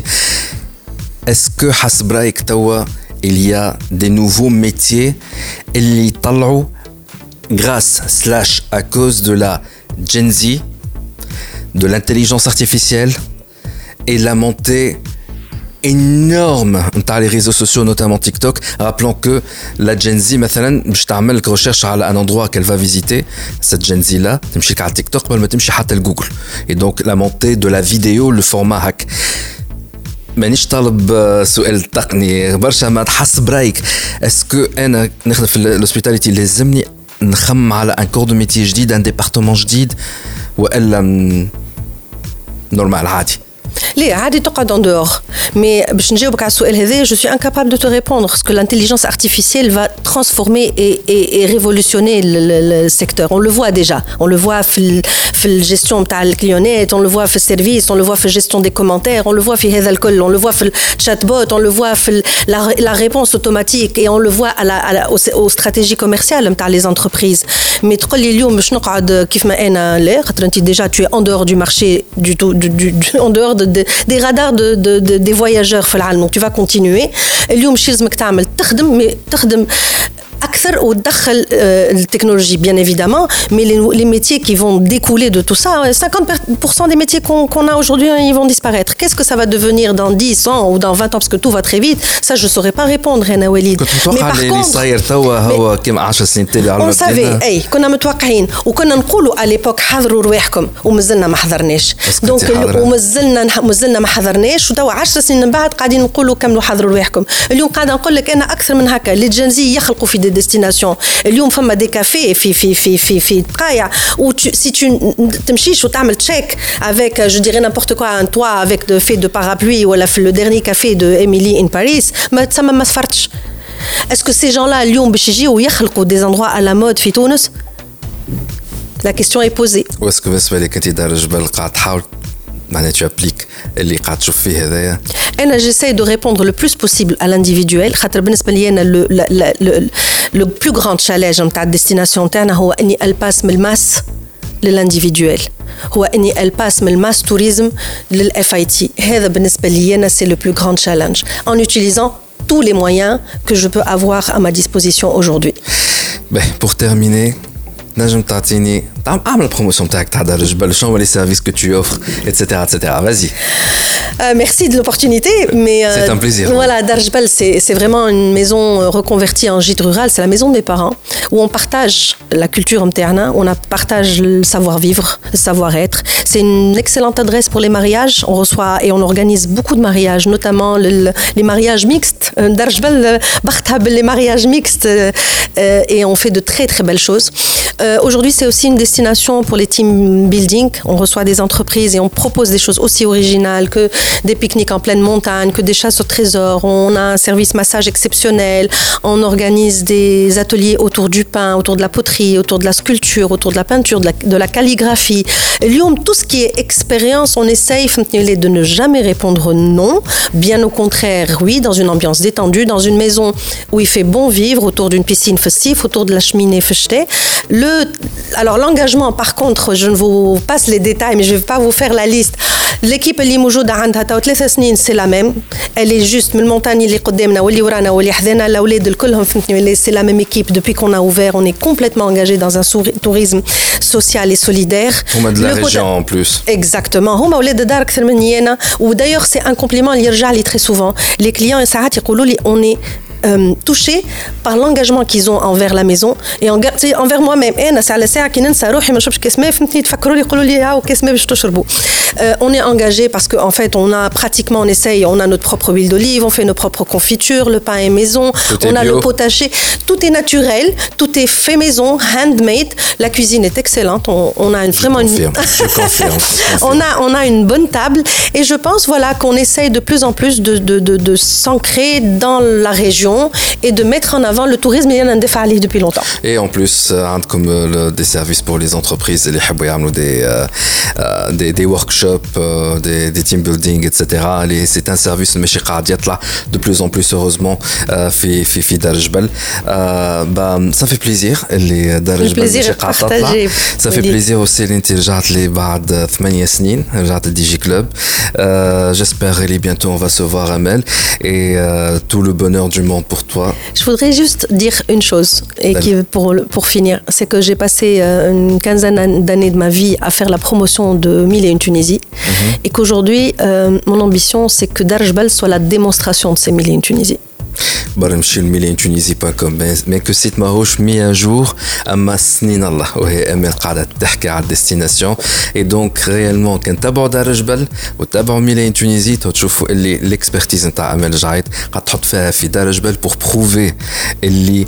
اسكو حسب رايك توا il y a des nouveaux métiers اللي يطلعوا grâce slash à cause de la Gen Z, de l'intelligence artificielle et la montée énorme par les réseaux sociaux, notamment TikTok. Rappelons que la Gen Z, مثلا, je t'amène recherche à un endroit qu'elle va visiter, cette Gen Z là, تمشي على TikTok قبل ما تمشي حتى Google. Et donc la montée de la vidéo, le format hack. مانيش طالب سؤال تقني برشا ما تحس برايك اسكو انا نخدم في الهوسبيتاليتي لازمني نخمم على ان كور دو ميتي جديد ان ديبارتمون جديد والا نورمال عادي Les عادي تقعد en dehors. Mais باش نجاوبك على السؤال هذا je suis incapable de te répondre parce que l'intelligence artificielle va transformer et, et, et révolutionner le, le, le, secteur. On le voit déjà. On le voit في في الجيستيون تاع الكليونات, on le voit في السيرفيس, on le voit في gestion des commentaires, on le voit في هذا الكل, on le voit في chatbot, on le voit في la, la réponse automatique et on le voit à la, à la, aux, aux stratégies commerciales نتاع les entreprises. Mais تقول لي اليوم باش نقعد كيف ما انا لا خاطر انت déjà tu es en dehors du marché du tout du, du, en dehors de, de des radars de, de, de, des voyageurs في العالم donc tu vas continuer اليوم شي لازمك تعمل تخدم تخدم أكثر وتدخل التكنولوجي bien évidemment mais les, les métiers qui vont découler de tout ça 50% des métiers qu'on qu a aujourd'hui ils vont disparaître qu'est-ce que ça va devenir dans 10 ans ou dans 20 ans parce que tout va très vite ça je saurais pas répondre انا وليد mais par contre صاير توا هو كيما 10 سنين تالي على on savait اي كنا متوقعين وكنا نقولوا على ليبوك حضروا رواحكم ومازلنا ما حضرناش دونك ومازلنا مازلنا ما حضرناش وتوا 10 سنين من بعد قاعدين نقولوا كملوا حضروا رواحكم اليوم قاعده نقول لك انا اكثر من هكا لي جنزي يخلقوا في دي ديستيناسيون اليوم فما دي كافي في في في في في بقايع و سي تو تمشيش وتعمل تشيك افيك جو ديري نيمبورت كوا ان توا افيك دو في دو بارابلوي ولا في لو ديرني كافي دو ايميلي ان باريس ما تسمى ما سفرتش اسكو سي جون لا اليوم باش يجيو يخلقوا دي زندروا على مود في تونس La question est posée. واسكو بالنسبه لك انت دار الجبل قاعد تحاول معناها tu appliques اللي قاعد تشوف فيه هذايا انا j'essaie de répondre le plus possible à l'individuel خاطر بالنسبه لي انا le, le, le, le plus grand challenge نتاع الديستيناسيون تاعنا هو اني الباس من الماس للانديفيدوال هو اني الباس من الماس توريزم للاف اي تي هذا بالنسبه لي انا سي لو بلو غراند challenge en utilisant tous les moyens que je peux avoir à ma disposition aujourd'hui. Ben, pour terminer, نجم تعطيني اعمل البروموسيون تاعك تاع دار الجبل شنو هو لي سيرفيس كو تو اوفر اتسيتيرا اتسيتيرا فازي Euh, merci de l'opportunité, mais euh, c'est un plaisir. Voilà, Darjbal, c'est vraiment une maison reconvertie en gîte rural. C'est la maison de mes parents où on partage la culture mterna, on partage le savoir-vivre, le savoir-être. C'est une excellente adresse pour les mariages. On reçoit et on organise beaucoup de mariages, notamment le, le, les mariages mixtes. Darjbal, les mariages mixtes, euh, et on fait de très très belles choses. Euh, Aujourd'hui, c'est aussi une destination pour les team building. On reçoit des entreprises et on propose des choses aussi originales que des pique-niques en pleine montagne, que des chasses au trésor. On a un service massage exceptionnel. On organise des ateliers autour du pain, autour de la poterie, autour de la sculpture, autour de la peinture, de la, calligraphie. Lyon, tout ce qui est expérience, on essaye de ne jamais répondre non. Bien au contraire, oui, dans une ambiance détendue, dans une maison où il fait bon vivre, autour d'une piscine festive, autour de la cheminée fechetée. Le, alors l'engagement, par contre, je ne vous passe les détails, mais je ne vais pas vous faire la liste. L'équipe Limoujou c'est la même. Elle est juste, c'est la même équipe depuis qu'on a ouvert. On est complètement engagé dans un tourisme social et solidaire. On a de la région en plus. Exactement. Ou d'ailleurs, c'est un compliment, il très souvent. Les clients, on est euh, touchés par l'engagement qu'ils ont envers la maison et envers moi-même. On est engagé parce qu'en fait, on a pratiquement, on essaye, on a notre propre huile d'olive, on fait nos propres confitures, le pain est maison, on a bio. le potager. Tout est naturel, tout est fait maison, handmade. La cuisine est excellente. On, a une, vraiment une. on, a, on a une bonne table et je pense voilà, qu'on essaye de plus en plus de, de, de s'ancrer dans la région et de mettre en avant le tourisme il y en a des depuis longtemps Et en plus, euh, comme euh, le- des services pour les entreprises, les يحبوا يعملوا des, euh, euh, des, des workshops, euh, des, des team building, etc. Les- C'est un service ماشي قاعد يطلع de plus en plus heureusement euh, في في في دار الجبل. Euh, bah, ça fait plaisir اللي دار الجبل plaisir ماشي est قاعد تطلع. partagé. Ça fait وليد. plaisir aussi اللي انت رجعت لي بعد ثمانية سنين رجعت لدي جي كلوب. Euh, J'espère اللي bientôt on va se voir Amel et euh, tout le bonheur du monde pour toi Je voudrais juste dire une chose, et qui, pour, pour finir, c'est que j'ai passé euh, une quinzaine d'années de ma vie à faire la promotion de Mille et une Tunisie, mhm. et qu'aujourd'hui, euh, mon ambition, c'est que Darjbal soit la démonstration de ces Mille et une Tunisie. برمشي لميلين تونيزي باكم ماكو سيت ماهوش مية جور اما سنين الله وهي امل قاعده تحكي على الديستيناسيون اي دونك ريالمون كان تابعوا دار جبل وتابعوا ميلين تونيزي تشوفوا اللي ليكسبرتيز نتاع امل جعيد قاعد تحط فيها في دار جبل بور بروفي اللي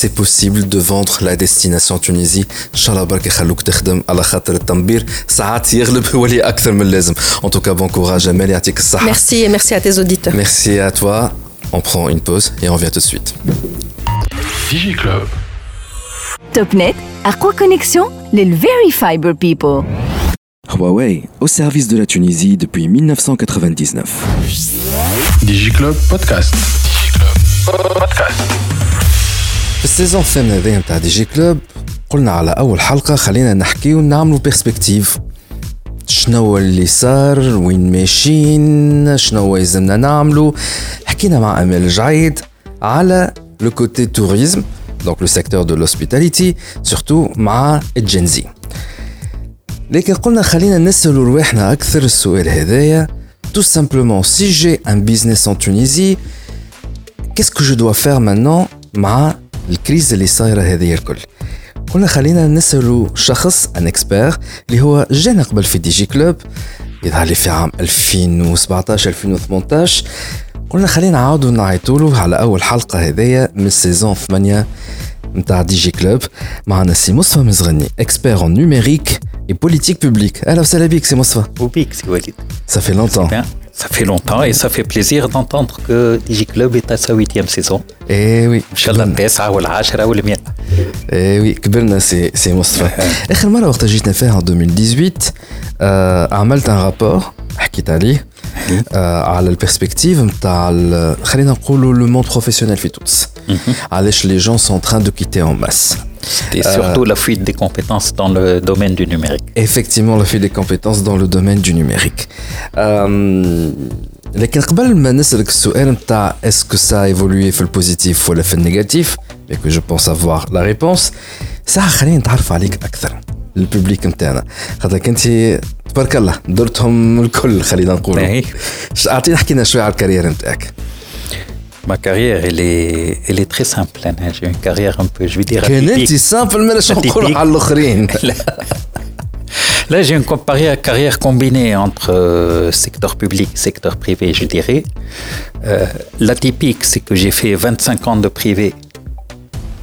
c'est possible de vendre la destination Tunisie ان شاء الله برك يخلوك تخدم على خاطر التنبير ساعات يغلب يولي اكثر من اللازم en tout cas bon courage امل يعطيك الصحه merci merci à tes auditeurs merci à toi On prend une pause et on revient tout de suite. DigiClub. Topnet, à quoi connexion Les Very Fiber People. Huawei, au service de la Tunisie depuis 1999. DigiClub Podcast. DigiClub Podcast. في السيزون الثامنة هذايا نتاع دي جي كلوب قلنا على أول حلقة خلينا نحكي ونعملوا بيرسبكتيف شنو اللي صار؟ وين ماشيين؟ شنو يلزمنا نعملو؟ حكينا مع امال جعيد على لو كوتي توريزم دونك لو سيكتور دو لوسبيتاليتي سورتو مع الجنزي. لكن قلنا خلينا نسالوا رواحنا أكثر السؤال هذايا. Simplement si j'ai un business en Tunisie qu'est-ce que je dois faire maintenant مع الكريز اللي صايرة هذه الكل؟ قلنا خلينا نسألوا شخص ان اكسبير اللي هو جانا قبل في دي جي كلوب يظهر لي في عام 2017 2018 قلنا خلينا نعاودوا نعيطوا له على أول حلقة هذيا من سيزون 8 نتاع دي جي كلوب. معنا سي مصطفى مزغني اكسبير ان نوميريك اي بوليتيك بوبليك أهلا وسهلا بك سي مصطفى. وبيك سي وليد fait longtemps. Ça fait longtemps et ça fait plaisir d'entendre que DigiClub est à sa huitième saison. Eh oui. ان شاء الله التاسعه والعاشره والمئة. Eh oui, كبرنا سي سي مصطفى. اخر مره وقت جيتنا فيها en 2018 آه عملت ان رابور حكيت عليه آه على البرسبكتيف نتاع خلينا نقولوا لو موند بروفيسيونيل في تونس. علاش لي جون سون تران دو كيتي ان ماس. Et surtout la fuite des compétences dans le domaine du numérique. Effectivement, la fuite des compétences dans le domaine du numérique. Euh, لكن قبل ما نسألك السؤال نتاع est-ce que ça a évolué في البوزيتيف ولا في النيجاتيف et que je pense avoir la réponse ساعة خلينا نتعرف عليك أكثر الببليك نتاعنا خاطرك أنت تبارك الله درتهم الكل خلينا نقول أعطينا حكينا شوية على الكارير نتاعك Ma carrière, elle est, elle est très simple. Hein. J'ai une carrière un peu, je vais dire, atypique. simple, mais Là, j'ai une carrière combinée entre euh, secteur public et secteur privé, je dirais. Euh, L'atypique, c'est que j'ai fait 25 ans de privé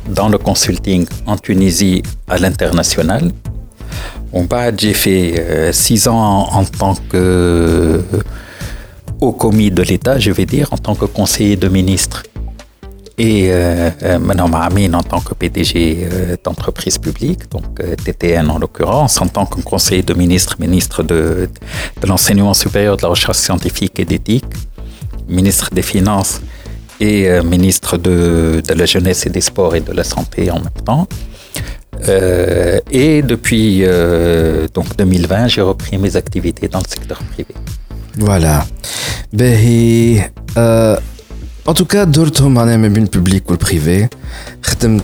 dans le consulting en Tunisie à l'international. En bas, j'ai fait 6 euh, ans en tant que au commis de l'État, je vais dire, en tant que conseiller de ministre et euh, euh, en tant que PDG euh, d'entreprise publique, donc euh, TTN en l'occurrence, en tant que conseiller de ministre, ministre de, de l'enseignement supérieur, de la recherche scientifique et d'éthique, ministre des Finances et euh, ministre de, de, la jeunesse et des sports et de la santé en même temps. et depuis donc 2020, j'ai repris mes activités dans le secteur privé. Voilà. Ben, en tout cas, d'autres معناها ما بين public ou le privé خدمت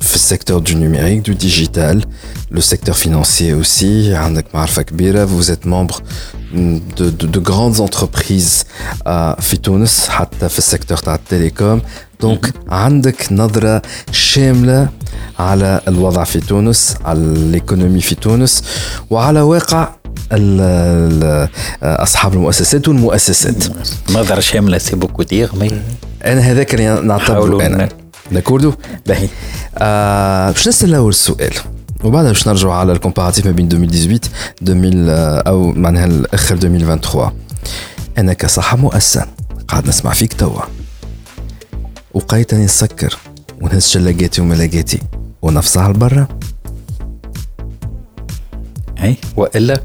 في secteur du numérique, du digital, le secteur financier aussi. Vous êtes membre de, de, de grandes entreprises à Fitounes, حتى في secteur de la télécom. Donc, عندك نظرة شاملة على الوضع في تونس، على l'économie في تونس وعلى واقع أصحاب المؤسسات والمؤسسات. نظرة شاملة سي بوكو دير مي. أنا هذاك اللي نعتبره أنا. داكوردو باهي. آه باش نسال اول سؤال وبعدها باش نرجعوا على الكومباراتيف ما بين 2018 2000 أو معناها الأخر 2023 أنا كصاحب مؤسسة قاعد نسمع فيك توا. وقيتني نسكر ونهز شلاقاتي وملاقاتي ونفصل لبرا إي وإلا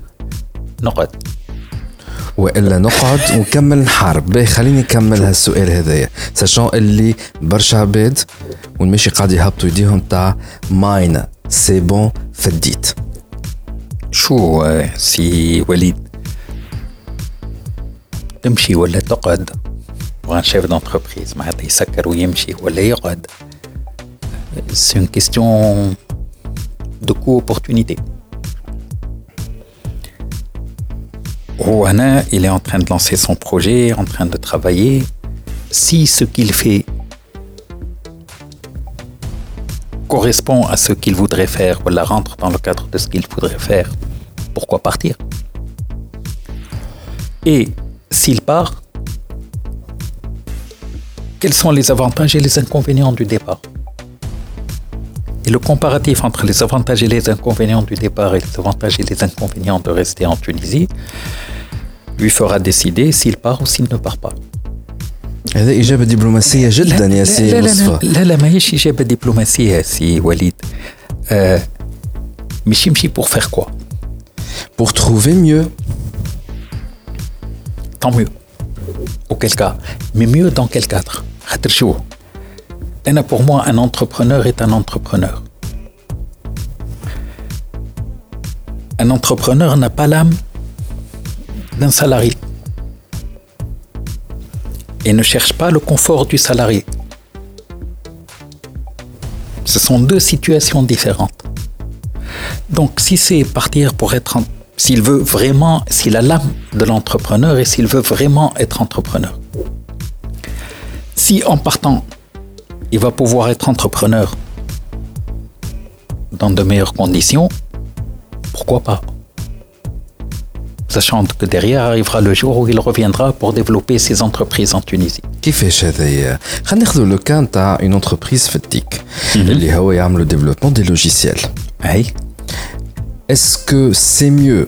نقعد. وإلا نقعد ونكمل نحارب باهي خليني نكمل هالسؤال هذايا. ساشون اللي برشا عباد والماشي قاعد يهبطوا يديهم تاع ماين. سي بون فديت شو سي وليد؟ تمشي ولا تقعد؟ Pour un chef d'entreprise c'est une question de coût-opportunité. Rouhana, il est en train de lancer son projet, en train de travailler. Si ce qu'il fait correspond à ce qu'il voudrait faire, ou la rentre dans le cadre de ce qu'il voudrait faire, pourquoi partir? Et s'il part, quels sont les avantages et les inconvénients du départ? et le comparatif entre les avantages et les inconvénients du départ et les avantages et les inconvénients de rester en Tunisie lui fera décider s'il part ou s'il ne part pas. هذا إجابة دبلوماسية جدا يا سي لا لا مصطفى لا لا ماهيش إجابة دبلوماسية سي وليد آه مش يمشي pour faire quoi pour trouver mieux tant mieux auquel cas mais mieux dans quel cadre خاطر شو pour moi, un entrepreneur est un entrepreneur. Un entrepreneur n'a pas l'âme d'un salarié et ne cherche pas le confort du salarié. Ce sont deux situations différentes. Donc si c'est partir pour être, s'il veut vraiment, s'il a l'âme de l'entrepreneur et s'il veut vraiment être entrepreneur. Si en partant il va pouvoir être entrepreneur dans de meilleures conditions, pourquoi pas Sachant que derrière arrivera le jour où il reviendra pour développer ses entreprises en Tunisie. كيفاش هذايا خلينا ناخذ لو كان تاع اون انتربريز في التيك اللي هو يعملوا ديفلوبمون دي لوجيسيال Hey. Est-ce que c'est mieux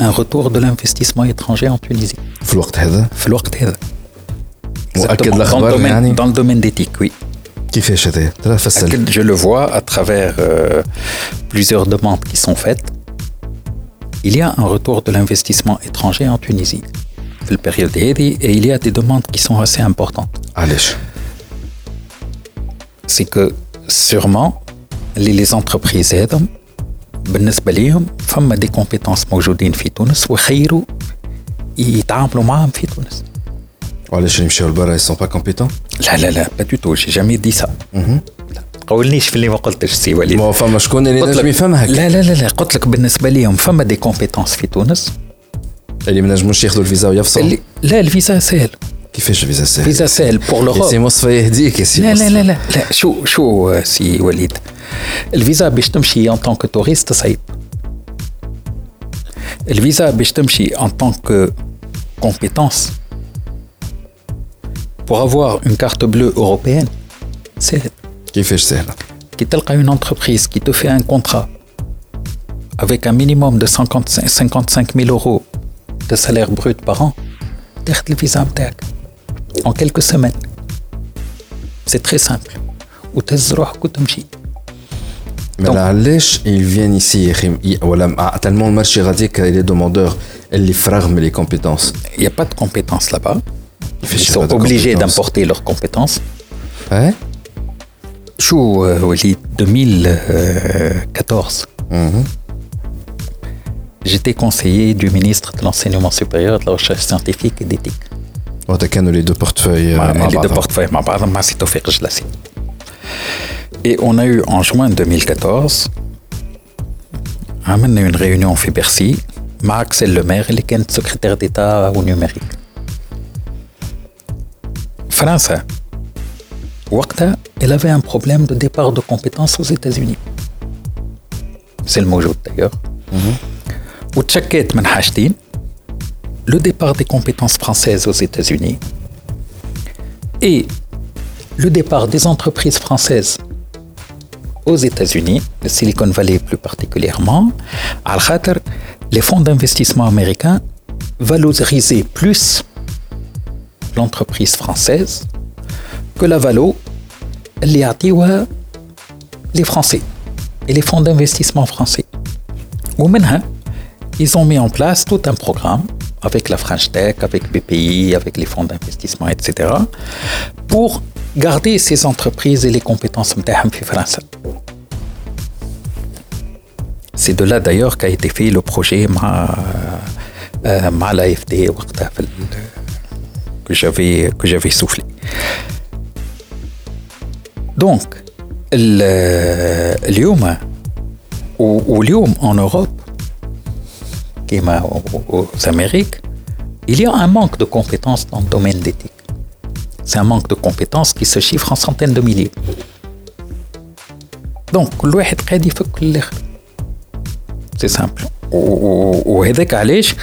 un retour de l'investissement étranger en Tunisie. في الوقت هذا في الوقت هذا. مؤكد Exactement. Dans le الاخبار domaine, يعني dans le domaine d'éthique, oui. كيفاش هذا ترى فسر Je le vois à travers euh, plusieurs demandes qui sont faites. Il y a un retour de l'investissement étranger en Tunisie. في البériode هذه et il y a des demandes qui sont assez importantes. علاش c'est que sûrement les, les entreprises هذم بالنسبة ليهم فما دي كومبيتونس موجودين في تونس وخيروا يتعاملوا معهم في تونس. وعلاش يمشيو لبرا ils sont pas compétents؟ لا لا لا با دو تو جي جامي دي سا لا تقولنيش في اللي ما قلتش سي وليد. ما فما شكون اللي نجم يفهمها لا لا لا لا قلت لك بالنسبة ليهم فما دي كومبيتونس في تونس. اللي ما نجموش ياخذوا الفيزا ويفصلوا اللي لا الفيزا سهل. كيفاش الفيزا سهل فيزا سهل بور يا سي لوروب مصطفى يهديك يا سي لا لا مصطفى. لا لا لا شو شو آه، سي وليد الفيزا باش تمشي ان طونك توريست صعيب الفيزا باش تمشي ان طونك كومبيتونس pour avoir une carte bleue européenne سهل كيفاش سهله كي تلقى une entreprise qui te fait un contrat avec un minimum de 55 55 000 euros de salaire brut par an تاخذ الفيزا نتاعك en quelques semaines c'est très simple وتهز روحك وتمشي ما علاش ils viennent ici يا اخي ي- ولا تالمون المارشي غاديك لي دوموندور اللي فراغ من لي كومبيتونس il n'y a pas de compétences là-bas fait ils chier, sont pas de obligés compétences. d'importer leurs compétences اه شو آه، وليد 2014 J'étais conseiller du ministre de l'enseignement supérieur, de la recherche scientifique et d'éthique. وهذا كانوا لي دو بورتفوي مع- مع les deux بعضهم. portefeuilles مع بعضهم مع سي توفيق جلاسي. Et on a eu en juin 2014 عملنا une réunion في Bercy مع أكسل لومير اللي كانت secrétaire d'État au numérique. فرنسا وقتها elle avait un problème de départ de compétences aux États-Unis. C'est le موجود d'ailleurs. وتشكيت من حاجتين le départ des compétences françaises aux États-Unis et le départ des entreprises françaises aux États-Unis, le Silicon Valley plus particulièrement, al les fonds d'investissement américains valorisaient plus l'entreprise française que la Valo, les Français et les fonds d'investissement français. Ou ils ont mis en place tout un programme avec la French Tech, avec BPI, avec les fonds d'investissement, etc., pour garder ces entreprises et les compétences en France. C'est de là d'ailleurs qu'a été fait le projet ma, euh, ma l'AFD que j'avais que j'avais soufflé. Donc, اليوم واليوم en Europe كما aux Amériques il y a un manque de compétences dans le domaine d'éthique c'est un manque de compétences qui se chiffre en centaines de milliers donc كل واحد قاعد يفك الاخر c'est simple وهذاك علاش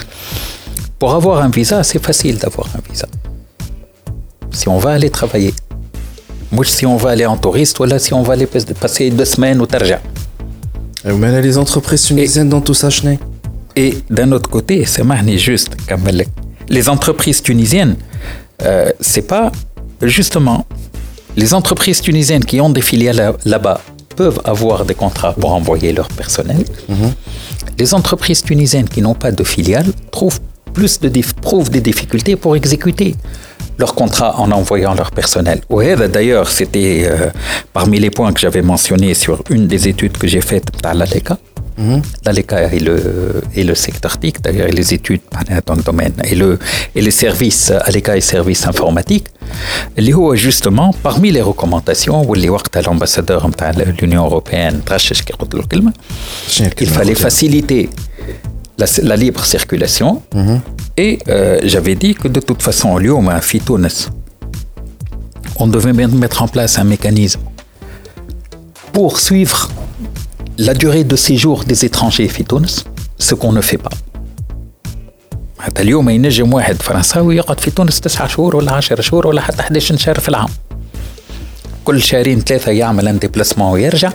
pour avoir un visa c'est facile d'avoir un visa si on va aller travailler moi, si on va aller en touriste, voilà, si on va aller passer deux semaines au Tarja. Mais les entreprises tunisiennes dans tout ça, et d'un autre côté, c'est juste comme les entreprises tunisiennes, euh, c'est pas justement les entreprises tunisiennes qui ont des filiales là-bas peuvent avoir des contrats pour envoyer leur personnel. Mhm. Les entreprises tunisiennes qui n'ont pas de filiales trouvent plus de prouvent des difficultés pour exécuter leur contrat en envoyant leur personnel. D'ailleurs, c'était euh, parmi les points que j'avais mentionnés sur une des études que j'ai faites dans l'ALECA. Mm L'ALECA et le, et le secteur TIC, d'ailleurs, les études dans le domaine, et, le, et les services, ALECA et services informatiques. justement, parmi les recommandations, où les l'ambassadeur de l'Union européenne, il fallait faciliter la, libre circulation. Mhm. Et euh, j'avais dit que de toute façon, Fitounes, on devait mettre en place un mécanisme pour suivre la durée de séjour des étrangers Fitounes, ce qu'on ne fait pas. حتى اليوم ينجم واحد فرنساوي يقعد في تونس تسعة شهور ولا 10 شهور ولا حتى 11 شهر في العام. كل شهرين ثلاثة يعمل ان ديبلاسمون ويرجع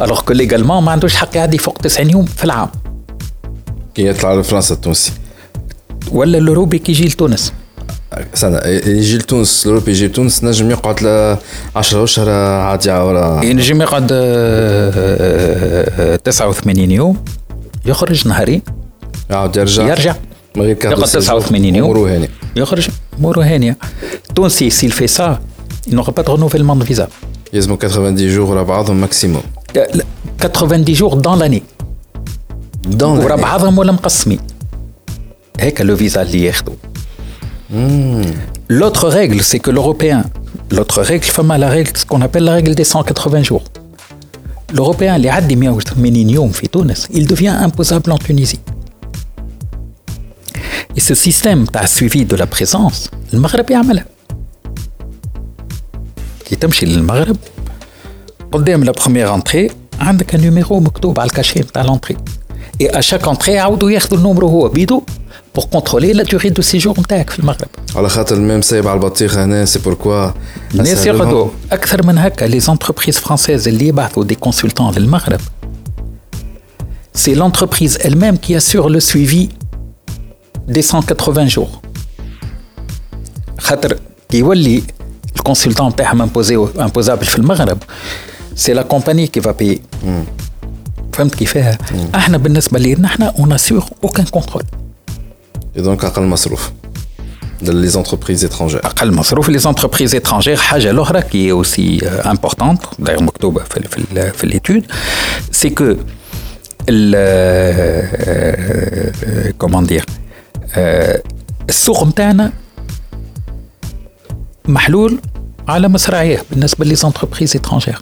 الوغ كو ليغالمون ما عندوش حق يعدي فوق 90 يوم في العام. كي يطلع لفرنسا التونسي ولا الاوروبي كي يجي لتونس استنى يجي لتونس الأوروبي يجي لتونس نجم يقعد ل 10 اشهر عادي ولا ينجم يقعد 89 يوم يخرج نهارين يعاود يرجع. يرجع. من غير يقعد 89 يوم. اموره هانيه يخرج اموره هانيه تونسي سيل في سا de renouvellement de visa. يلزموا 90 جور ورا بعضهم ماكسيموم 90 جور dans l'année. ورا بعضهم ولا مقسمين. هيك لو فيزا اللي ياخذوا L'autre règle, c'est que l'Européen, l'autre règle, فما la règle, ce qu'on appelle la règle des 180 jours. L'Européen اللي عدي 180 يوم في تونس, il devient imposable en Tunisie. Et ce système تاع suivi de la présence, المغرب يعملها. كي تمشي للمغرب قدام لا بروميير انتري عندك un numéro مكتوب على الكاشي نتاع l'entrée. Et à chaque entrée يعاودوا ياخذوا النمرو هو بيدو pour contrôler la durée de séjour نتاعك في المغرب. على خاطر الميم سايب على البطيخه هنا سي بوركوا الناس ياخذوا اكثر من هكا لي زونتربريز فرانسيز اللي يبعثوا دي كونسلتون للمغرب. C'est l'entreprise elle-même qui assure le suivi des 180 jours. خاطر كي يولي الكونسلتون نتاعهم امبوزابل في المغرب سي لا كومباني كي فا باي فهمت كيفاه؟ احنا بالنسبه لنا احنا اون اسيغ اوكان كونترول Et donc اقل مصروف les entreprises étrangères. اقل مصروف les entreprises étrangères حاجه الاخرى qui est aussi euh, importante d'ailleurs مكتوبه في في, في l'étude c'est que comment dire السوق نتاعنا محلول على مصراعيه بالنسبه لي زونتربريز étrangères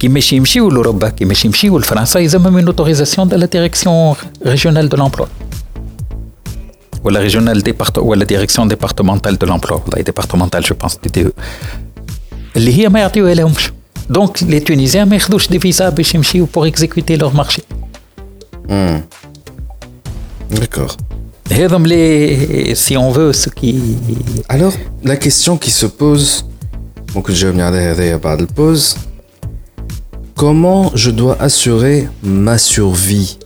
كيما يمشيو لاوروبا كيما يمشيو لفرنسا يلزمهم من اوتوريزاسيون دو لا ديريكسيون ريجيونال دو لومبلوا ولا ريجيونال ديبارت ولا ديريكسيون ديبارتمونتال دو لومبلوا والله ديبارتمونتال جو بونس دي دي اللي هي ما يعطيوها لهمش Donc les Tunisiens ما ياخذوش des visas باش يمشيو pour exécuter leur marché. D'accord. هذم les si on veut ce qui Alors, la question qui se pose, ممكن تجاوبني عليها هذايا بعد البوز Comment je dois assurer ma survie?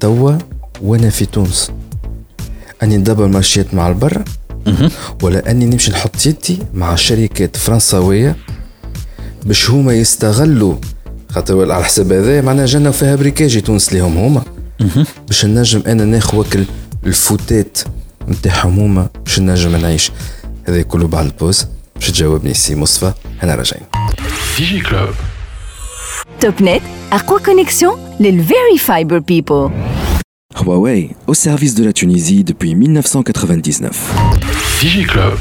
توا وأنا في تونس اني دبل مشيت مع البر ولا اني نمشي نحط يدي مع شركات فرنساويه باش هما يستغلوا خاطر على حساب هذا معناها جانا فيها بريكاجي تونس ليهم هما باش نجم أنا ناخذ وكل الفوتات نتاعهم هما باش نجم نعيش هذا كله بعد البوز باش تجاوبني سي مصطفى أنا راجعين Digi TopNet, à quoi connexion les Very Fiber People. Huawei, au service de la Tunisie depuis 1999. DigiClub.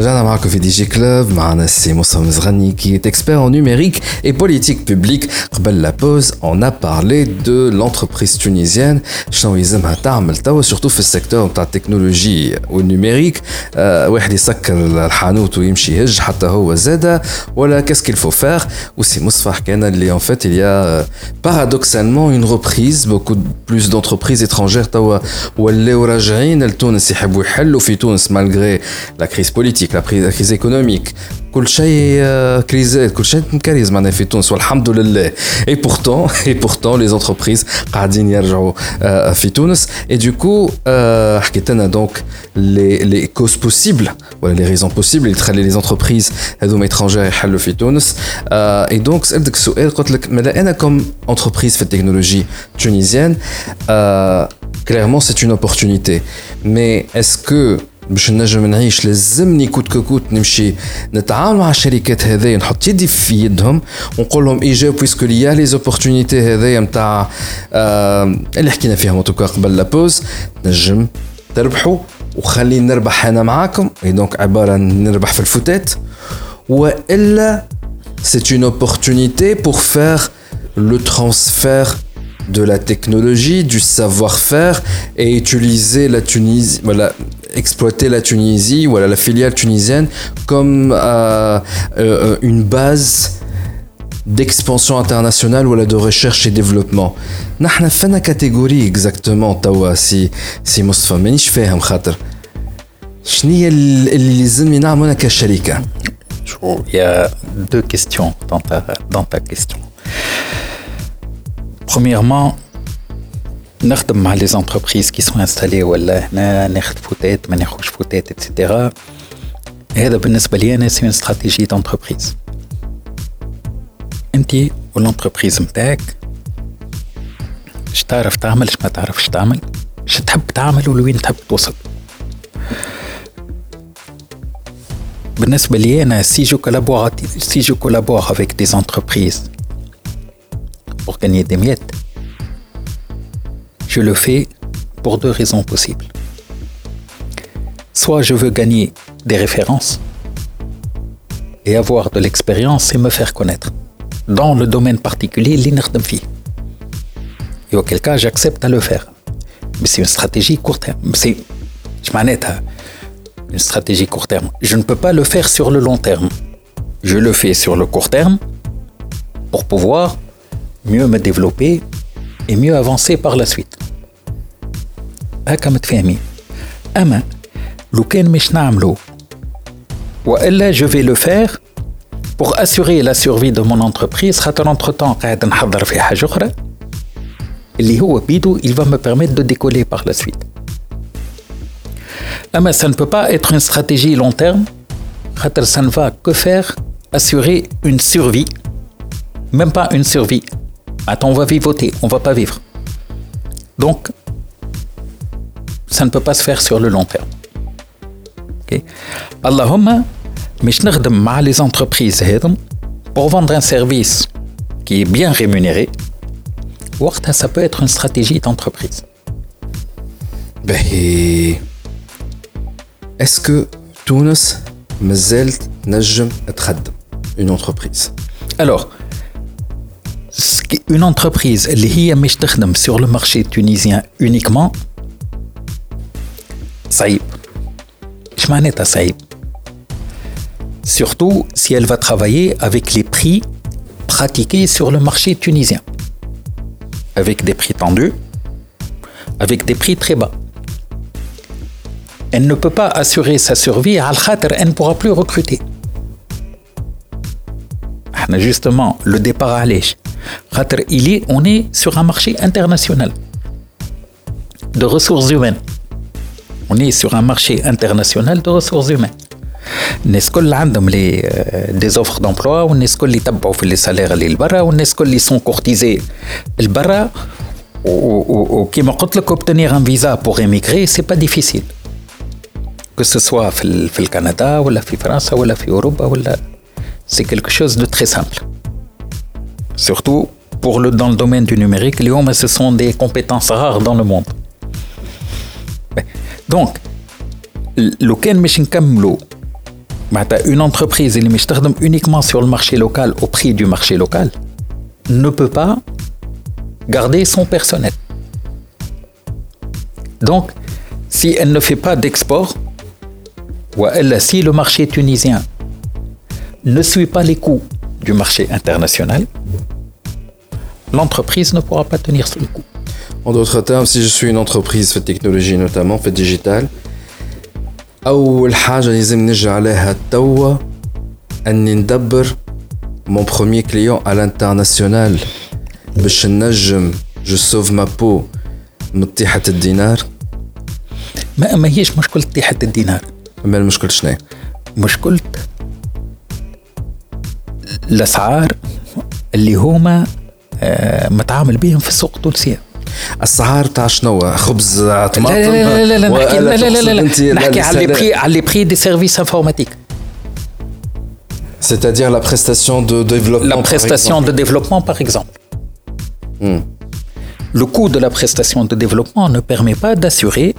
رجعنا معكم في دي جي كلوب معنا السي مصطفى مزغني qui est expert en numérique et politique publique قبل لا بوز on a parlé de l'entreprise tunisienne شنو يلزمها تعمل توا سورتو في السيكتور نتاع التكنولوجي والنيميريك آه واحد يسكر الحانوت ويمشي يهج حتى هو زاد ولا qu'est-ce qu'il faut faire وسي مصطفى حكينا اللي en fait il y a paradoxalement une reprise beaucoup plus d'entreprises étrangères توا ولاو راجعين لتونس يحبوا يحلوا في تونس malgré la crise politique la crise économique. Euh, et pourtant, et pourtant, les entreprises euh, Et du coup, euh, donc les, les causes possibles, voilà, les raisons possibles, les entreprises étrangères euh, et donc, comme entreprise de technologie tunisienne, euh, clairement, c'est une opportunité. Mais est-ce que باش نجم نعيش لازمني كوت كوت نمشي نتعامل مع الشركات هذيا نحط يدي في يدهم ونقول لهم ايجا بويسكو ليا لي زوبورتونيتي هذيا نتاع آه اللي حكينا فيها توكا قبل لا بوز نجم تربحوا وخليني نربح أنا معاكم اي دونك عبارة نربح في الفوتات وإلا c'est une opportunité pour faire le transfert de la technologie, du savoir-faire et utiliser la Tunisie, voilà, exploiter la Tunisie, voilà, la filiale tunisienne comme euh, euh, une base d'expansion internationale voilà, de recherche et développement. نحن فينا catégorie exactement توا سي سي مصطفى مانيش فاهم خاطر شنو هي اللي لازمني نعمل انا كشركه Il y a deux questions dans ta, dans ta question. Premièrement, نخدم مع les entreprises qui sont installées ولا هنا ناخذ فوتات ما ناخذش فوتات etc. هذا بالنسبة لي أنا سي stratégie d'entreprise. أنت والانتربريز متاعك اش تعرف تعمل اش ما تعرفش تعمل اش تحب تعمل ولوين تحب توصل بالنسبة لي أنا si je collabore si je collabore avec des entreprises pour gagner des miettes je le fais pour deux raisons possibles. Soit je veux gagner des références et avoir de l'expérience et me faire connaître dans le domaine particulier l'inerdemfi. Et auquel cas j'accepte à le faire. Mais c'est une stratégie court terme. C'est je m'en une stratégie court terme. Je ne peux pas le faire sur le long terme. Je le fais sur le court terme pour pouvoir mieux me développer et mieux avancer par la suite. هكا متفاهمين اما لو كان مش نعملو والا جو في لو فير pour assurer la survie de mon entreprise خاطر entre temps قاعد نحضر في حاجه اخرى اللي هو بيدو il va me permettre de décoller par la suite اما ça ne peut pas être une stratégie long terme خاطر ça ne va que faire assurer une survie même pas une survie Attends, on va vivoter, on va pas vivre. Donc, ça ne peut pas se faire sur le long terme. Allahumma, mais je ne les entreprises hein, pour vendre un service qui est bien rémunéré. Ça peut être une stratégie d'entreprise. Ben, est-ce que Tunis, Mazel, Najm, une entreprise? Alors, une entreprise اللي هي مش تخدم sur le marché tunisien uniquement صعيب ايش معناتها صعيب surtout si elle va travailler avec les prix pratiqués sur le marché tunisien, avec des prix tendus, avec des prix très bas. Elle ne peut pas assurer sa survie, elle ne pourra plus recruter. Justement, le départ à l'èche. Il est, on est sur un marché international de ressources humaines. On est sur un marché international de ressources humaines. الناس كل عندهم لي دي زوفر دومبلوا والناس كل يتبعوا في لي سالير اللي لبرا والناس كل اللي سون كورتيزي لبرا وكيما قلت لك اوبتينير ان فيزا بور ايميغري سي با ديفيسيل كو سوا في, في الكندا ولا في فرنسا ولا في اوروبا ولا سي كيلكو شوز دو تري سامبل surtout pour le, dans le domaine du numérique, les hommes, ce sont des compétences rares dans le monde. Donc, لو كان باش نكملوا une entreprise اللي مش تخدم uniquement sur le marché local au prix du marché local ne peut pas garder son personnel. Donc, si elle ne fait pas d'export, ou si le marché tunisien ne suit pas les coûts du marché international, l'entreprise ne pourra pas tenir ce coup. En d'autres termes, si je suis une entreprise de technologie, notamment fait digitale, أول حاجة لازم نرجع عليها توا أني ندبر مون بروميي كليون على الانترناسيونال باش نجم جو سوف ما بو من طيحة الدينار ما ما هيش مشكلة طيحة الدينار ما المشكلة شنو مشكلة الأسعار اللي هما آه متعامل بهم في السوق التونسية السعار تاع شنو خبز طماطم لا لا لا لا نحكي لا لا لا لا نحكي على لي بري على لي بري دي سيرفيس انفورماتيك C'est-à-dire la prestation de développement. La prestation de développement, par exemple. Hmm. Le coût de la prestation de développement ne permet pas d'assurer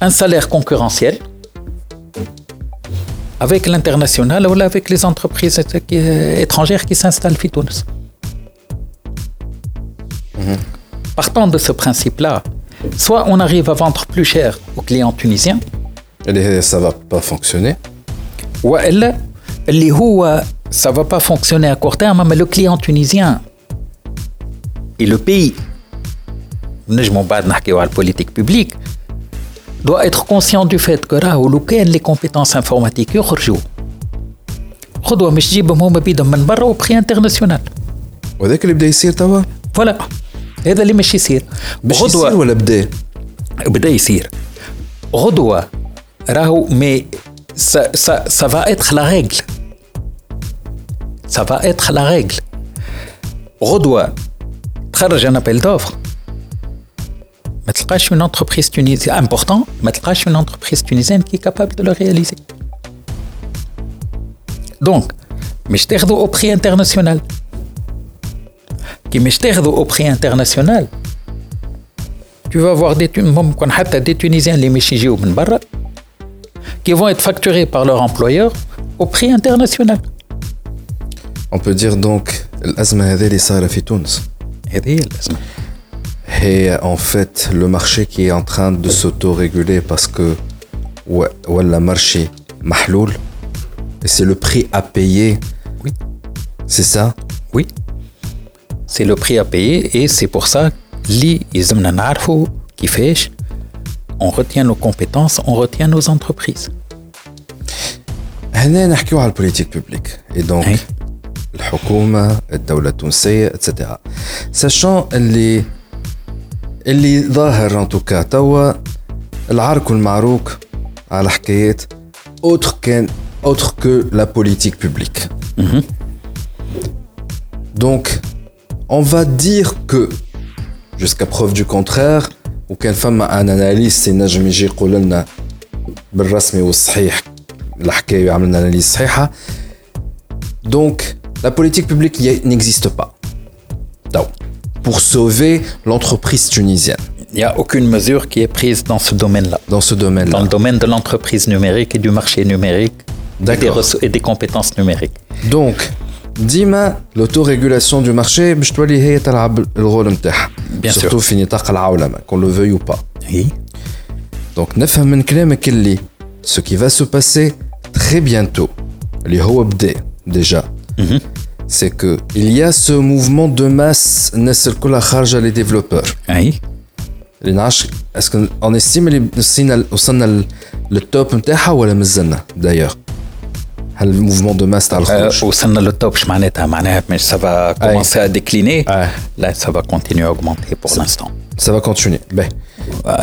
un salaire concurrentiel avec l'international ou avec les entreprises étrangères qui s'installent à Tunis. Mm Partant de ce principe-là, soit on arrive à vendre plus cher aux clients tunisiens. Et ça va pas fonctionner. Ou ça va pas fonctionner à court terme, mais le client tunisien et le pays, la politique publique, doit être conscient du fait que là où les compétences informatiques يخرجوا خذوا مش جيبهم هما بيدهم من برا au prix international. وهذاك اللي بدا يصير توا؟ فوالا هذا اللي مش يصير باش يصير ولا بدا بدا يصير غدوه راهو مي سا سا سا فا اتخ لا ريغل سا فا اتخ لا ريغل غدوه تخرج ان ابيل دوفر ما تلقاش une entreprise tunisienne important ما تلقاش une entreprise tunisienne qui est capable de le réaliser donc مش تاخذوا au prix international qui مش au prix international tu vas avoir des ممكن حتى des Tunisiens اللي مش يجيو من برا qui vont être facturés par leur employeur au prix international. On peut dire donc الأزمة هذه اللي صايرة في تونس. هذه هي الأزمة. Et en fait, le marché qui est en train de s'auto-réguler parce que le marché mahloul, et c'est le prix à payer. Oui. C'est ça Oui c'est le prix à payer et c'est pour ça on retient nos compétences, on retient nos entreprises. هنا نحكيو على البوليتيك بوبليك اي دونك الحكومه الدوله التونسيه اتسيتيرا ساشون اللي اللي ظاهر ان توكا توا العرك والمعروك على حكايات اوتر كان اوتر كو لا بوليتيك بوبليك دونك on va dire que, jusqu'à preuve du contraire, وكان فما ان اناليست ينجم يجي يقول لنا بالرسمي والصحيح الحكايه عملنا اناليز صحيحه donc la politique publique n'existe pas Donc, pour sauver l'entreprise tunisienne il n'y a aucune mesure qui est prise dans ce domaine-là. Dans ce domaine-là. Dans le domaine de l'entreprise numérique et du marché numérique et des, et des compétences numériques. Donc, ديما l'autorégulation du marché باش تولي هي تلعب الرول نتاعها بيان سور في نطاق العولمه كون لو فيو با اي دونك نفهم من كلامك اللي ce qui va se passer très bientôt اللي هو بدا déjà c'est que il y a ce mouvement de masse الناس الكل خارجه les développeurs اي اللي نعرفش اسكو اون استيم اللي وصلنا وصلنا للتوب نتاعها ولا مازلنا دايوغ هل الموفمون دو ماس تاع آه، الخروج وصلنا للتوب اش معناتها معناها مش سافا كومونسي ا ديكليني آه. لا سافا كونتينيو اوغمونتي بور لانستون سا فا كونتيني باهي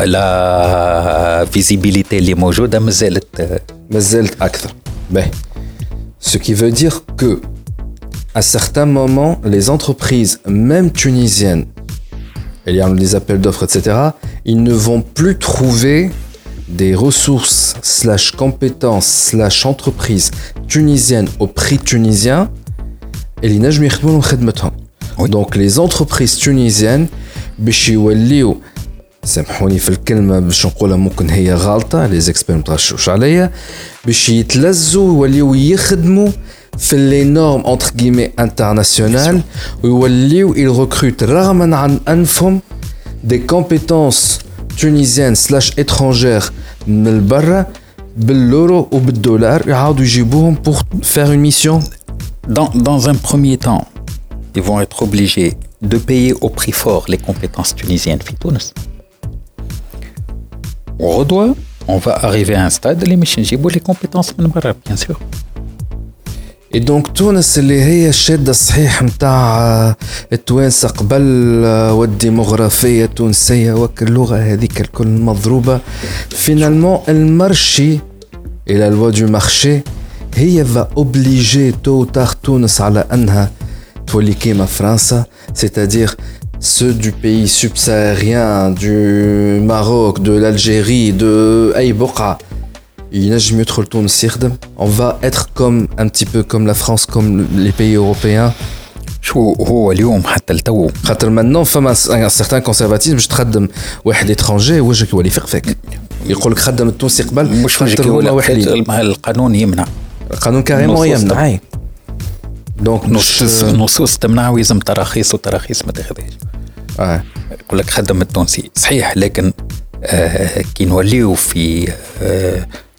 لا فيزيبيليتي اللي موجوده مازالت آه، مازالت اكثر باهي ce qui veut dire que à certains moments les entreprises même tunisiennes il y a des appels d'offres etc ils ne vont plus trouver des ressources slash compétences slash entreprises tunisiennes au prix tunisien اللي ينجموا يخدموا لهم خدمتهم Oui. donc les entreprises tunisiennes باش يوليو سامحوني في الكلمة باش نقولها ممكن هي غلطة لي زيكسبير متغشوش عليا باش يتلزوا يوليو يخدموا في لي نورم انتر كيمي انترناسيونال ويوليو يركروت رغما عن انفهم دي كومبيتونس تونيزيان سلاش اترونجير من البرا باليورو وبالدولار يعاودوا يجيبوهم بور فير اون ميسيون Dans, dans un premier temps, ils vont être obligés de payer au prix fort les compétences tunisiennes Fitounes. On redoit, on va arriver à un stade les machines les compétences من برا, bien sûr. اي دونك تونس اللي هي الشاده الصحيح نتاع التوانسه قبل والديموغرافيه التونسيه وك اللغه هذيك الكل مضروبه فينالمون المرشي الى لوا دو مارشي هي فا اوبليجي تو تار تونس على انها تولي كيما فرنسا سيتادير ceux du pays subsaharien, du Maroc, de l'Algérie, de أي بقعة ينجم يدخل تونس يخدم on va être comme un petit peu comme la France comme les pays européens. شو هو اليوم حتى التو خاطر maintenant فما certain conservatisme. باش تخدم واحد étranger. وجهك يولي فيك يقول لك خدم التونسي قبل مش وجهك واحدين القانون يمنع؟ القانون كاريمون يمنع. دونك نصوص نصوص تمنع ويلزم تراخيص وتراخيص ما تاخذهاش. آه. يقول لك خدم التونسي. صحيح لكن آه كي نوليو في آه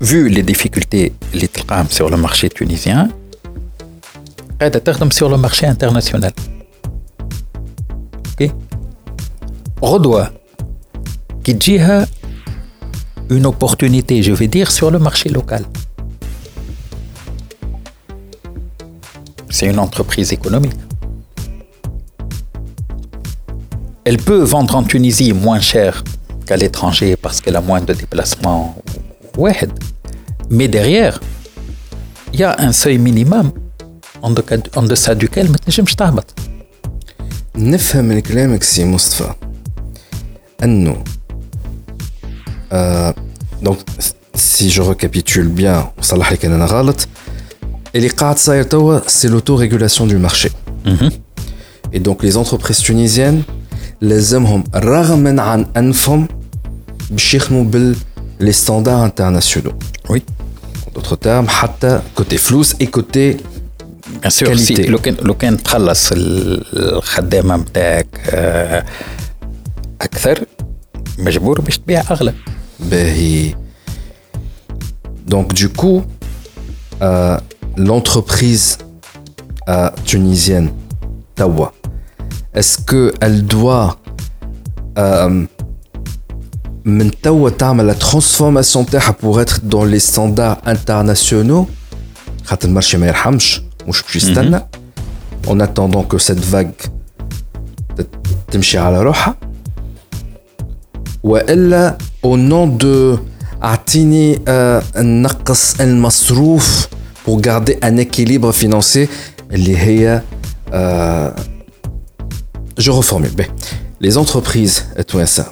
vu les difficultés les sur le marché tunisien, elle sur le marché international. Ok? Redoua, qui dit une opportunité, je vais dire, sur le marché local. C'est une entreprise économique. Elle peut vendre en Tunisie moins cher qu'à l'étranger parce qu'elle a moins de déplacements واحد. Mais derrière, il y a un seuil minimum en deca- en deçà duquel ما تنجمش تهبط. نفهم من كلامك سي مصطفى انه آه دونك سي جو ريكابيتول بيان وصلح لي كان انا غلط اللي قاعد صاير توا سي لوتو ريغولاسيون دو مارشي Et donc les entreprises tunisiennes لازمهم رغما عن انفهم باش يخدموا بال les standards internationaux. Oui. En d'autres termes, حتى côté فلوس et côté Bien sûr, Qualité. si لو كان لو كان تخلص ال- الخدامة نتاعك آه، أكثر مجبور باش تبيع أغلى. باهي. Donc du coup, euh, l'entreprise euh, tunisienne Tawa, est-ce qu'elle doit euh, من توا تعمل la transformation تاعها pour être dans les standards internationaux خاطر المارشي ما يرحمش مش باش يستنى en attendant que cette vague ت- تمشي على روحها والا au nom de اعطيني آه، نقص المصروف pour garder un équilibre financier اللي هي آه، je reformule. Ben, les entreprises التوانسة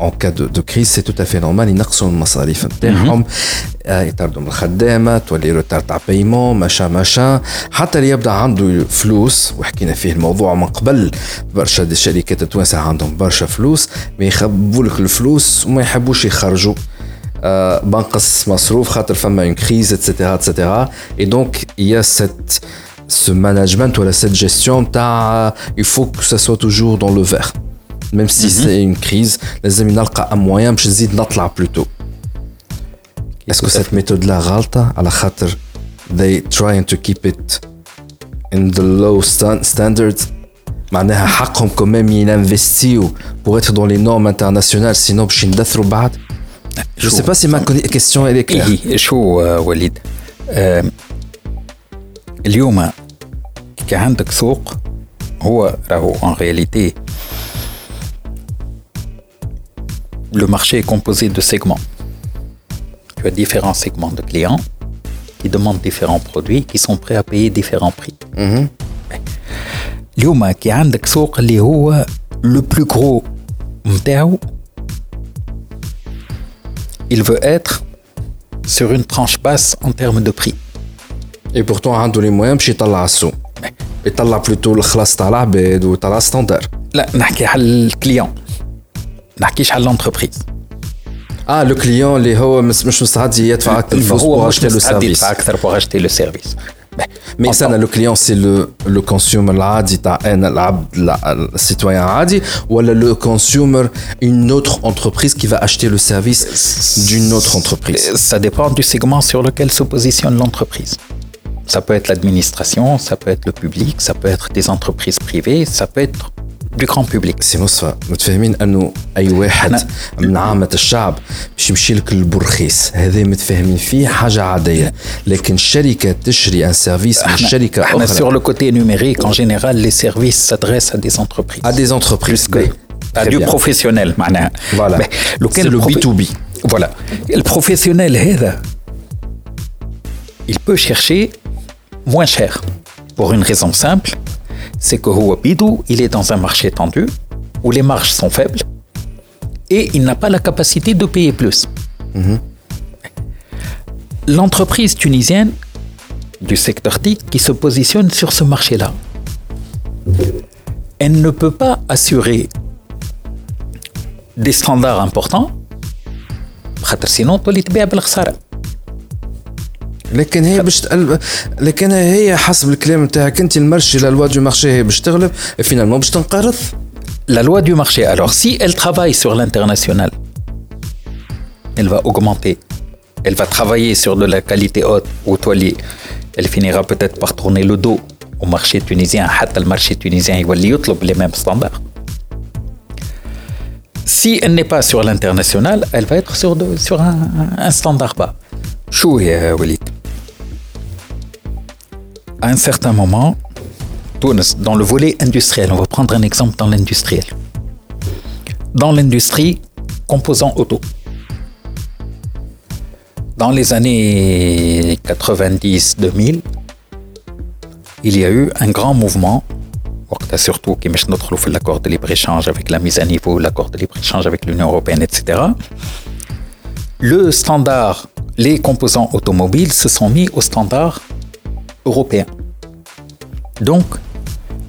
en cas de, de crise, c'est tout à fait normal. ينقصوا المصاريف نتاعهم يطردوا من الخدامه تولي روتار تاع بايمون ماشا ماشا حتى اللي يبدا عنده فلوس وحكينا فيه الموضوع من قبل برشا دي الشركات التوانسه عندهم برشا فلوس ما يخبوا لك الفلوس وما يحبوش يخرجوا آه بنقص مصروف خاطر فما اون كريز اتسيتيرا اتسيتيرا اي دونك يا سيت ce management ou cette gestion, il faut que ça soit toujours dans le vert. même si mm -hmm. c'est une crise لازم نلقى un moyen باش نزيد نطلع بلوتو اسكو cette méthode là غلطة على خاطر they trying to keep it in the low standards معناها حقهم كمان ينفستيو pour être dans les normes internationales sinon باش يندثروا بعد Je sais pas si ma question elle est claire. شو وليد اليوم كي عندك سوق هو راهو en réalité le marché est composé de segments. Tu as différents segments de clients qui demandent différents produits, qui sont prêts à payer différents prix. اليوم كي عندك سوق اللي هو le plus gros متاعو il veut être sur une tranche basse en termes de prix. Et pourtant عنده les moyens باش يطلع السوق. يطلع بلوتو الخلاص تاع العباد وطلع ستاندر. لا نحكي على الكليون. نحكيش على l'entreprise. اه لو كليون اللي هو مش مش مستعد يدفع اكثر فلوس هو بور مش اشتي لو مستعد سيرفيس يدفع اكثر pour acheter le service. مي سنة لو كليون سي لو لو كونسيومر العادي تاع انا العبد لا- السيتويان عادي ولا لو كونسيومر اون اوتر انتربريز كي va acheter le service d'une autre entreprise Ça dépend du segment sur lequel se positionne l'entreprise. Ça peut être l'administration, ça peut être le public, ça peut être des entreprises privées, ça peut être du grand public. سي مصفى متفاهمين انه اي واحد أنا- من عامة الشعب باش يمشي لك للبرخيص هذا متفاهمين فيه حاجة عادية لكن شركة تشري ان سيرفيس من شركة احنا sur أخرى le côté numérique, en général, les services s'adressent à des entreprises. à des entreprises Plus que Oui. à Très du bien. professionnel معناها. Voilà. Mais lequel C'est le profi- B2B. Voilà. Le professionnel هذا il peut chercher moins cher pour une raison simple, c'est que Huapidou, il est dans un marché tendu, où les marges sont faibles, et il n'a pas la capacité de payer plus. Mhm. L'entreprise tunisienne du secteur TIC qui se positionne sur ce marché-là, elle ne peut pas assurer des standards importants, لكن هي باش تقل... لكن هي حسب الكلام نتاعك انت المرشي لا لوا دو مارشي هي باش تغلب فينالمون باش تنقرض La loi du marché, alors si elle travaille sur l'international, elle va augmenter. Elle va travailler sur de la qualité haute ou toilier. Elle finira peut-être par tourner le dos au marché tunisien. حتى le marché tunisien يولي يطلب les mêmes standards. Si elle n'est pas sur l'international, elle va être sur, de- sur un, un standard bas. شو يا وليد؟ À un certain moment, Tunis, dans le volet industriel, on va prendre un exemple dans l'industriel. Dans l'industrie, composants auto. Dans les années 90-2000, il y a eu un grand mouvement, وقتها surtout qui مش ندخلوا في l'accord de libre-échange avec la mise à niveau, l'accord de libre-échange avec l'Union européenne, etc. Le standard, les composants automobiles se sont mis au standard européen. Donc,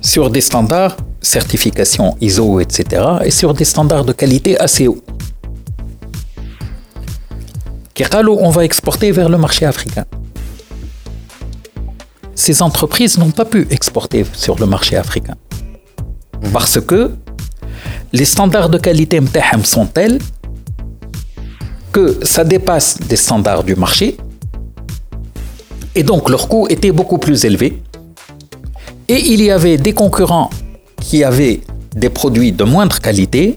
sur des standards, certification ISO, etc., et sur des standards de qualité assez hauts. Kiralo, on va exporter vers le marché africain. Ces entreprises n'ont pas pu exporter sur le marché africain. Parce que les standards de qualité sont tels que ça dépasse des standards du marché et donc leur coût était beaucoup plus élevé. Et il y avait des concurrents qui avaient des produits de moindre qualité,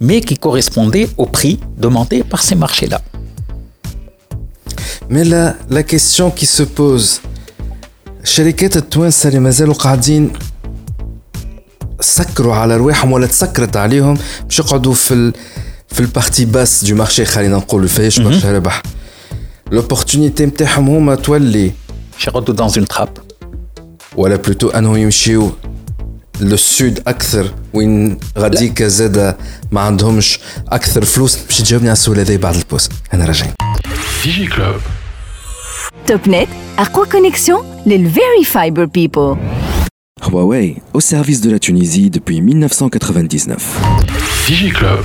mais qui correspondaient au prix demandé par ces marchés-là. مي لا لا كيستيون كي سو بوز الشركات التوانسه اللي مازالوا قاعدين سكروا على رواحهم ولا تسكرت عليهم باش يقعدوا في ال... في البارتي باس دو مارشي خلينا نقولوا فيهاش برشا ربح لوبورتونيتي نتاعهم هما تولي J'ai dans une trappe. ولا بلوتو انهم يمشيو لو سود اكثر وين غاديك زاد ما عندهمش اكثر فلوس باش تجاوبني على السؤال هذا بعد البوست انا راجعين Digi Club. توب نت أقوى كونيكسيون للفيري فايبر بيبل Huawei, au service de la Tunisie depuis 1999. Digi Club.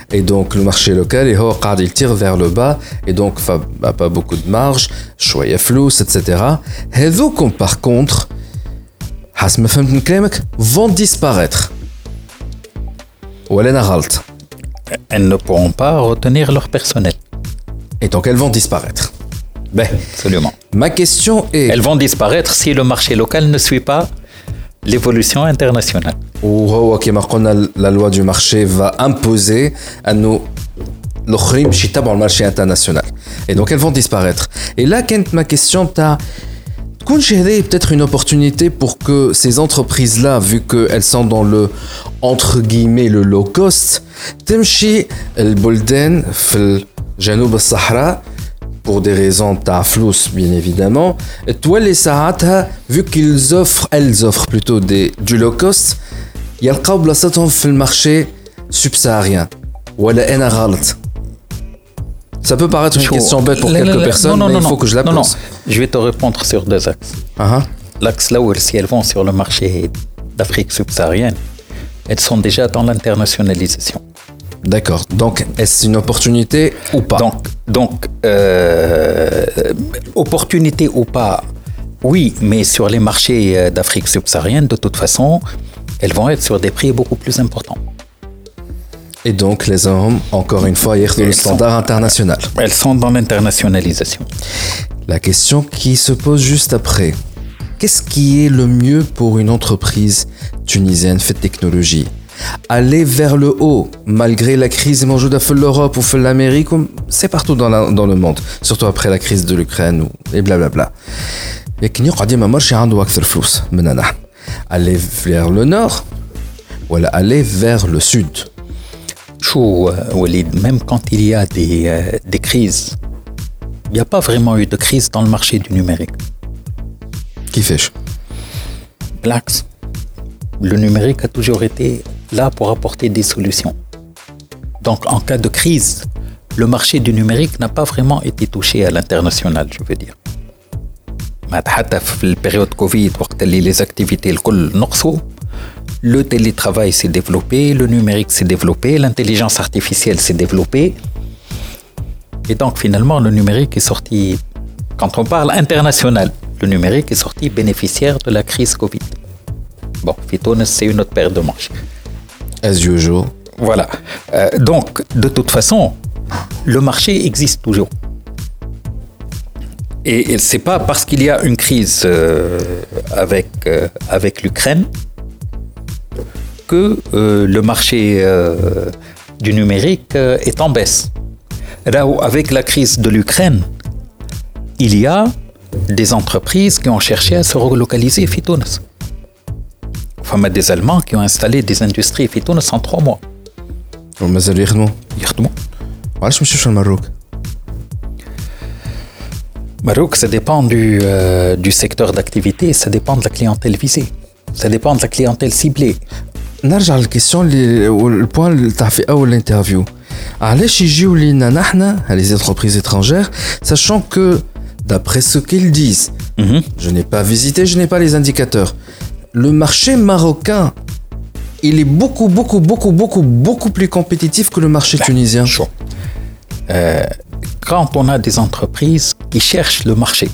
Et donc le marché local est hors il tire vers le bas et donc n'a pas beaucoup de marge, choix flou, etc. Hezokum par contre, vont disparaître. Elles ne pourront pas retenir leur personnel. Et donc elles vont disparaître. Ben, Absolument. Ma question est... Elles vont disparaître si le marché local ne suit pas l'évolution internationale. وهو كما قلنا la loi du marché va imposer انه الاخرين باش يتبعوا المارشي انترناسيونال et donc elles vont disparaître et là كانت ma question تاع تكونش هذه peut-être une opportunité pour que ces entreprises là vu qu'elles sont dans le entre guillemets le low cost تمشي البلدان في جنوب الصحراء pour des raisons تاع فلوس bien évidemment تولي ساعتها vu qu'ils offrent elles offrent plutôt des du low cost يلقاو بلاصتهم في المارشي subsaharien ولا انا غلط Ça peut paraître une question bête pour لا- لا- quelques لا. personnes, Non, non, mais non, il faut non. que je la Non, non. pose. Je vais te répondre sur deux axes. Ah, ah. L'axe là où si elles vont sur le marché d'Afrique subsaharienne, elles sont déjà dans l'internationalisation. D'accord. Donc, est-ce une opportunité ou pas Donc, donc euh, opportunité ou pas, oui, mais sur les marchés euh, d'Afrique subsaharienne, de toute façon, elles vont être sur des prix beaucoup plus importants. Et donc, les hommes, encore une fois, hier, le sont- standard international. Elles sont dans l'internationalisation. La question qui se pose juste après. Qu'est-ce qui est le mieux pour une entreprise tunisienne fait technologie? aller vers le haut, malgré la crise et de l'Europe ou l'Amérique, c'est partout dans, le monde, surtout après la crise de l'Ukraine et blablabla. Et qu'il n'y a pas de Aller vers le nord ou aller vers le sud. Chou, euh, même quand il y a des, euh, des crises, il n'y a pas vraiment eu de crise dans le marché du numérique. Qui fait Blacks le numérique a toujours été là pour apporter des solutions. Donc, en cas de crise, le marché du numérique n'a pas vraiment été touché à l'international, je veux dire. ما حتى في البيريود كوفيد وقت اللي les activités الكل نقصوا le télétravail s'est développé, le numérique s'est développé, l'intelligence artificielle s'est développée. Et donc finalement, le numérique est sorti, quand on parle international, le numérique est sorti bénéficiaire de la crise Covid. Bon, Fitounes, c'est une autre paire de manches. As usual. Voilà. Euh, donc, de toute façon, le marché existe toujours. Et, ce c'est pas parce qu'il y a une crise euh, avec, euh, avec l'Ukraine que le marché du numérique est en baisse. Là où, avec la crise de l'Ukraine, il y a des entreprises qui ont cherché à se relocaliser Fitounes. Enfin, des Allemands qui ont installé des industries في تونس en trois mois. ومازال يخدموا يخدموا. علاش مشيوش المروك Maroc, ça dépend du, euh, du secteur d'activité, ça dépend de la clientèle visée. Ça dépend de la clientèle ciblée. نرجع للكيستيون اللي البوان اللي تاع في اول الانترفيو علاش يجيو لينا نحنا les entreprises étrangères sachant que d'après ce qu'ils disent je n'ai pas visité je n'ai pas les indicateurs le marché marocain, il est beaucoup, beaucoup, beaucoup, beaucoup, beaucoup plus compétitif que le marché ben, tunisien. Euh, quand on a des entreprises qui cherchent le marché,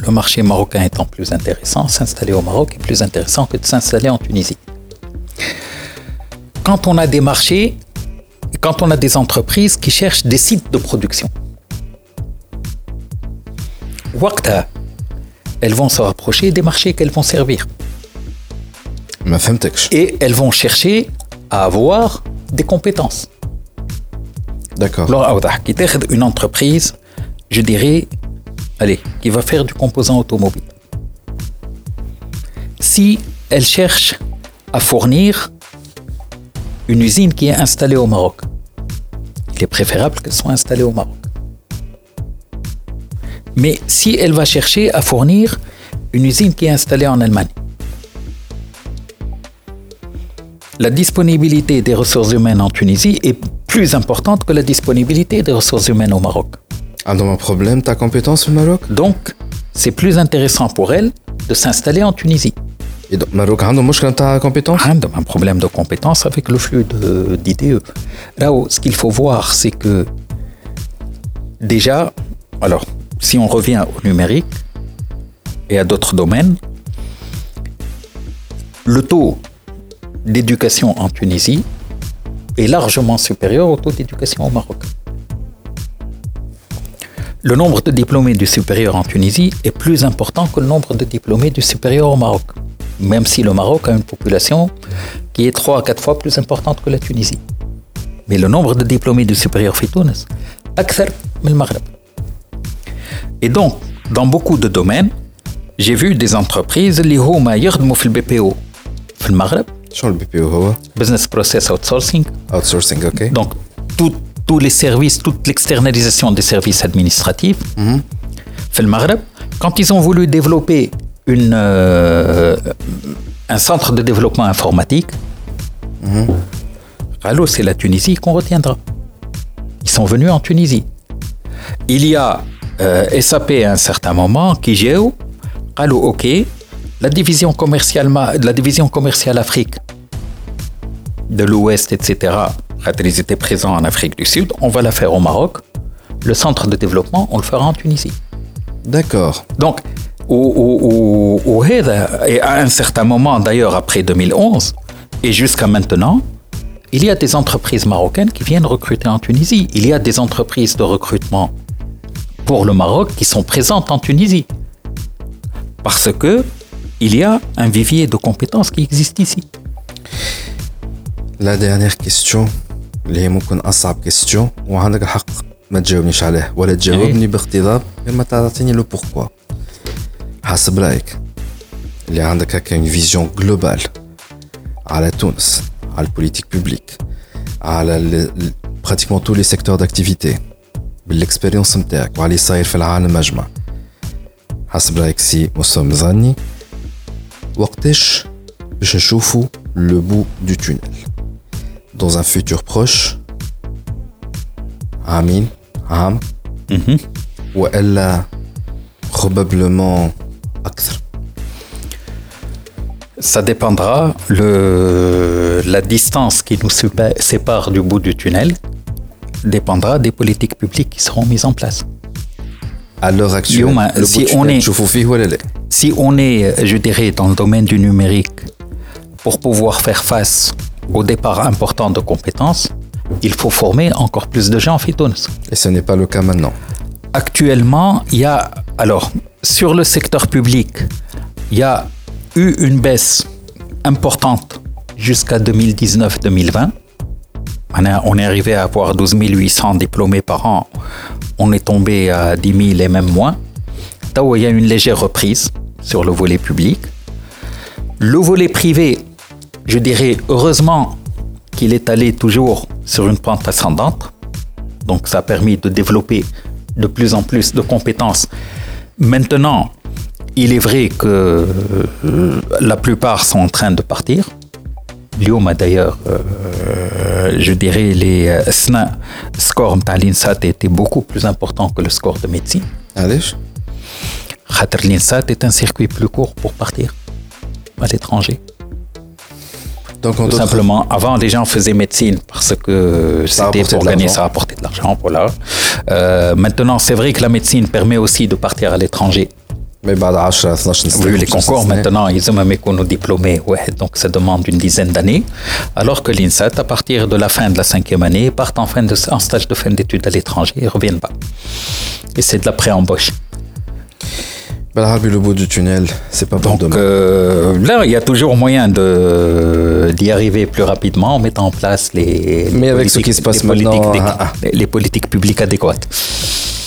le marché marocain étant plus intéressant, s'installer au Maroc est plus intéressant que de s'installer en Tunisie. Quand on a des marchés, quand on a des entreprises qui cherchent des sites de production, elles vont se rapprocher des marchés qu'elles vont servir. Et elles vont chercher à avoir des compétences. D'accord. Alors, Une entreprise, je dirais, allez, qui va faire du composant automobile. Si elle cherche à fournir une usine qui est installée au Maroc, il est préférable qu'elle soit installée au Maroc mais si elle va chercher à fournir une usine qui est installée en Allemagne. La disponibilité des ressources humaines en Tunisie est plus importante que la disponibilité des ressources humaines au Maroc. Ah donc un problème, ta compétence au Maroc? Donc, c'est plus intéressant pour elle de s'installer en Tunisie. Et donc, Maroc a un compétence? Un problème de compétence avec le flux d'IDE. Là, où ce qu'il faut voir, c'est que déjà, alors, si on revient au numérique et à d'autres domaines, le taux d'éducation en Tunisie est largement supérieur au taux d'éducation au Maroc. Le nombre de diplômés du supérieur en Tunisie est plus important que le nombre de diplômés du supérieur au Maroc, même si le Maroc a une population qui est trois à quatre fois plus importante que la Tunisie. Mais le nombre de diplômés du supérieur في تونس أكثر من المغرب. Et donc, dans beaucoup de domaines, j'ai vu des entreprises اللي هما يخدموا في البي بي او في المغرب شنو البي بي او هو business process outsourcing outsourcing اوكي donc tout- tous les services, toute l'externalisation des services administratifs, fait le Maghreb. Quand ils ont voulu développer une, euh, un centre de développement informatique, allô, c'est la Tunisie qu'on retiendra. Ils sont venus en Tunisie. Il y a euh, SAP à un certain moment, Kigeo, allô, ok, la division commerciale, la division commerciale Afrique de l'Ouest, etc., ils étaient présents en Afrique du Sud, on va la faire au Maroc. Le centre de développement, on le fera en Tunisie. D'accord. Donc, au, au, et à un certain moment, d'ailleurs, après 2011 et jusqu'à maintenant, il y a des entreprises marocaines qui viennent recruter en Tunisie. Il y a des entreprises de recrutement pour le Maroc qui sont présentes en Tunisie. Parce que il y a un vivier de compétences qui existe ici. لا ديرنيير كيستيون اللي هي ممكن اصعب كيستيون وعندك الحق ما تجاوبنيش عليه ولا تجاوبني باقتضاب غير ما تعطيني لو بوركوا حسب رايك اللي عندك هكا اون فيزيون جلوبال على تونس على البوليتيك بوبليك على براتيكمون تو لي سيكتور داكتيفيتي بالاكسبيريونس نتاعك وعلى اللي صاير في العالم اجمع حسب رايك سي مصطفى مزاني وقتاش باش نشوفوا لو بو دو تونيل dans un futur proche عامين عام والا probablement اكثر Ça dépendra. Le, la distance qui nous sépa- sépare du bout du tunnel dépendra des politiques publiques qui seront mises en place. À l'heure actuelle, si, on est, si on est, je dirais, dans le domaine du numérique, pour pouvoir faire face au départ important de compétences, il faut former encore plus de gens en Tunis. Et ce n'est pas le cas maintenant. Actuellement, il y a, alors, sur le secteur public, il y a eu une baisse importante jusqu'à 2019-2020. On, est arrivé à avoir 12 800 diplômés par an. On est tombé à 10 000 et même moins. Là où il y a une légère reprise sur le volet public. Le volet privé, je dirais heureusement qu'il est allé toujours sur une pente ascendante. Donc ça a permis de développer de plus en plus de compétences. Maintenant, il est vrai que euh, la plupart sont en train de partir. Lyon a d'ailleurs, euh, je dirais, les euh, SNA, score de l'INSAT était beaucoup plus important que le score de médecine. علاش Khater l'INSAT est un circuit plus court pour partir à l'étranger. donc en Tout d'autres- simplement, avant, les gens faisaient médecine parce que c'était rapportait pour de gagner, l'argent. ça rapportait de l'argent. Voilà. Euh, maintenant, c'est vrai que la médecine permet aussi de partir à l'étranger. mais بعد 10 12 سنه Vu les 15 concours, سنة. maintenant, ils ont même qu'on nous diplômés, ouais, donc ça demande une dizaine d'années. Alors que l'INSAT, à partir de la fin de la cinquième année, partent en, fin de, en stage de fin d'études à l'étranger et reviennent pas. Et c'est de la pré-embauche. le bout du tunnel, c'est pas Donc euh, là, il y a toujours moyen d'y arriver plus rapidement en mettant en place les, Mais avec ce qui se passe maintenant, ah, ah. les politiques publiques adéquates.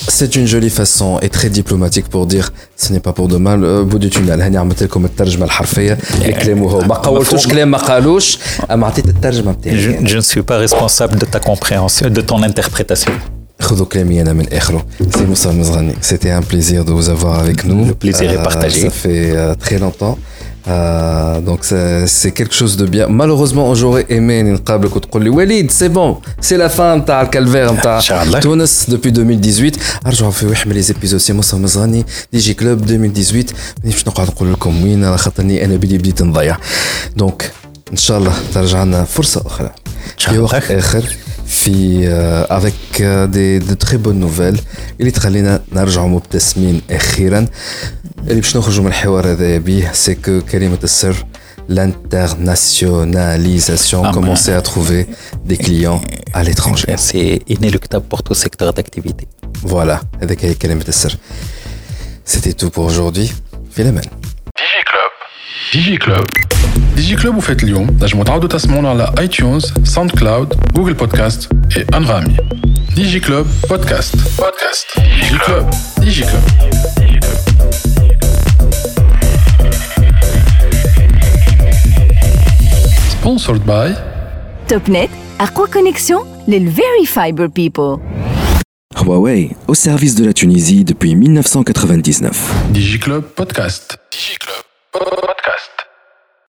C'est une jolie façon et très diplomatique pour dire ce n'est pas pour demain le bout du tunnel. هاني عملت لكم الترجمة الحرفية لكلامه هو ما قولتوش كلام ما قالوش أما عطيت الترجمة بتاعي. Je ne suis pas responsable de ta compréhension, de ton interprétation. خذوا كلامي انا من اخره سي موسى المزغني سيتي ان بليزير دو vous avoir avec nous le plaisir est partagé ça fait euh, très longtemps euh, donc c'est quelque chose de bien. Malheureusement, j'aurais aimé نقابلك وتقول لي وليد c'est bon, c'est la fin نتاع الكالفير نتاع تونس depuis 2018 ارجعوا في واحد من لي زيبيزود سي موسى مزغني دي جي كلوب 2018 مانيش نقعد نقول لكم وين على خاطرني انا بدي بديت نضيع دونك ان شاء الله ترجع لنا فرصه اخرى في وقت اخر في افيك دي دي تري بون نوفيل اللي تخلينا نرجعوا مبتسمين اخيرا اللي باش نخرجوا من الحوار هذايا بيه سي كو كلمه السر l'internationalisation, ah, commencer à trouver des clients à l'étranger. C'est inéluctable pour tout secteur d'activité. Voilà, c'était tout pour aujourd'hui. Philomène. DigiClub. DigiClub. DigiClub vous faites Lyon. نجموا تعاودوا تسمعونا على iTunes, SoundCloud, Google Podcast et Anrami. DigiClub Podcast. Podcast. DigiClub. DigiClub. Sponsored by Topnet, quoi Connexion, les Very Fiber People. Huawei, au service de la Tunisie depuis 1999. DigiClub Podcast. DigiClub Podcast.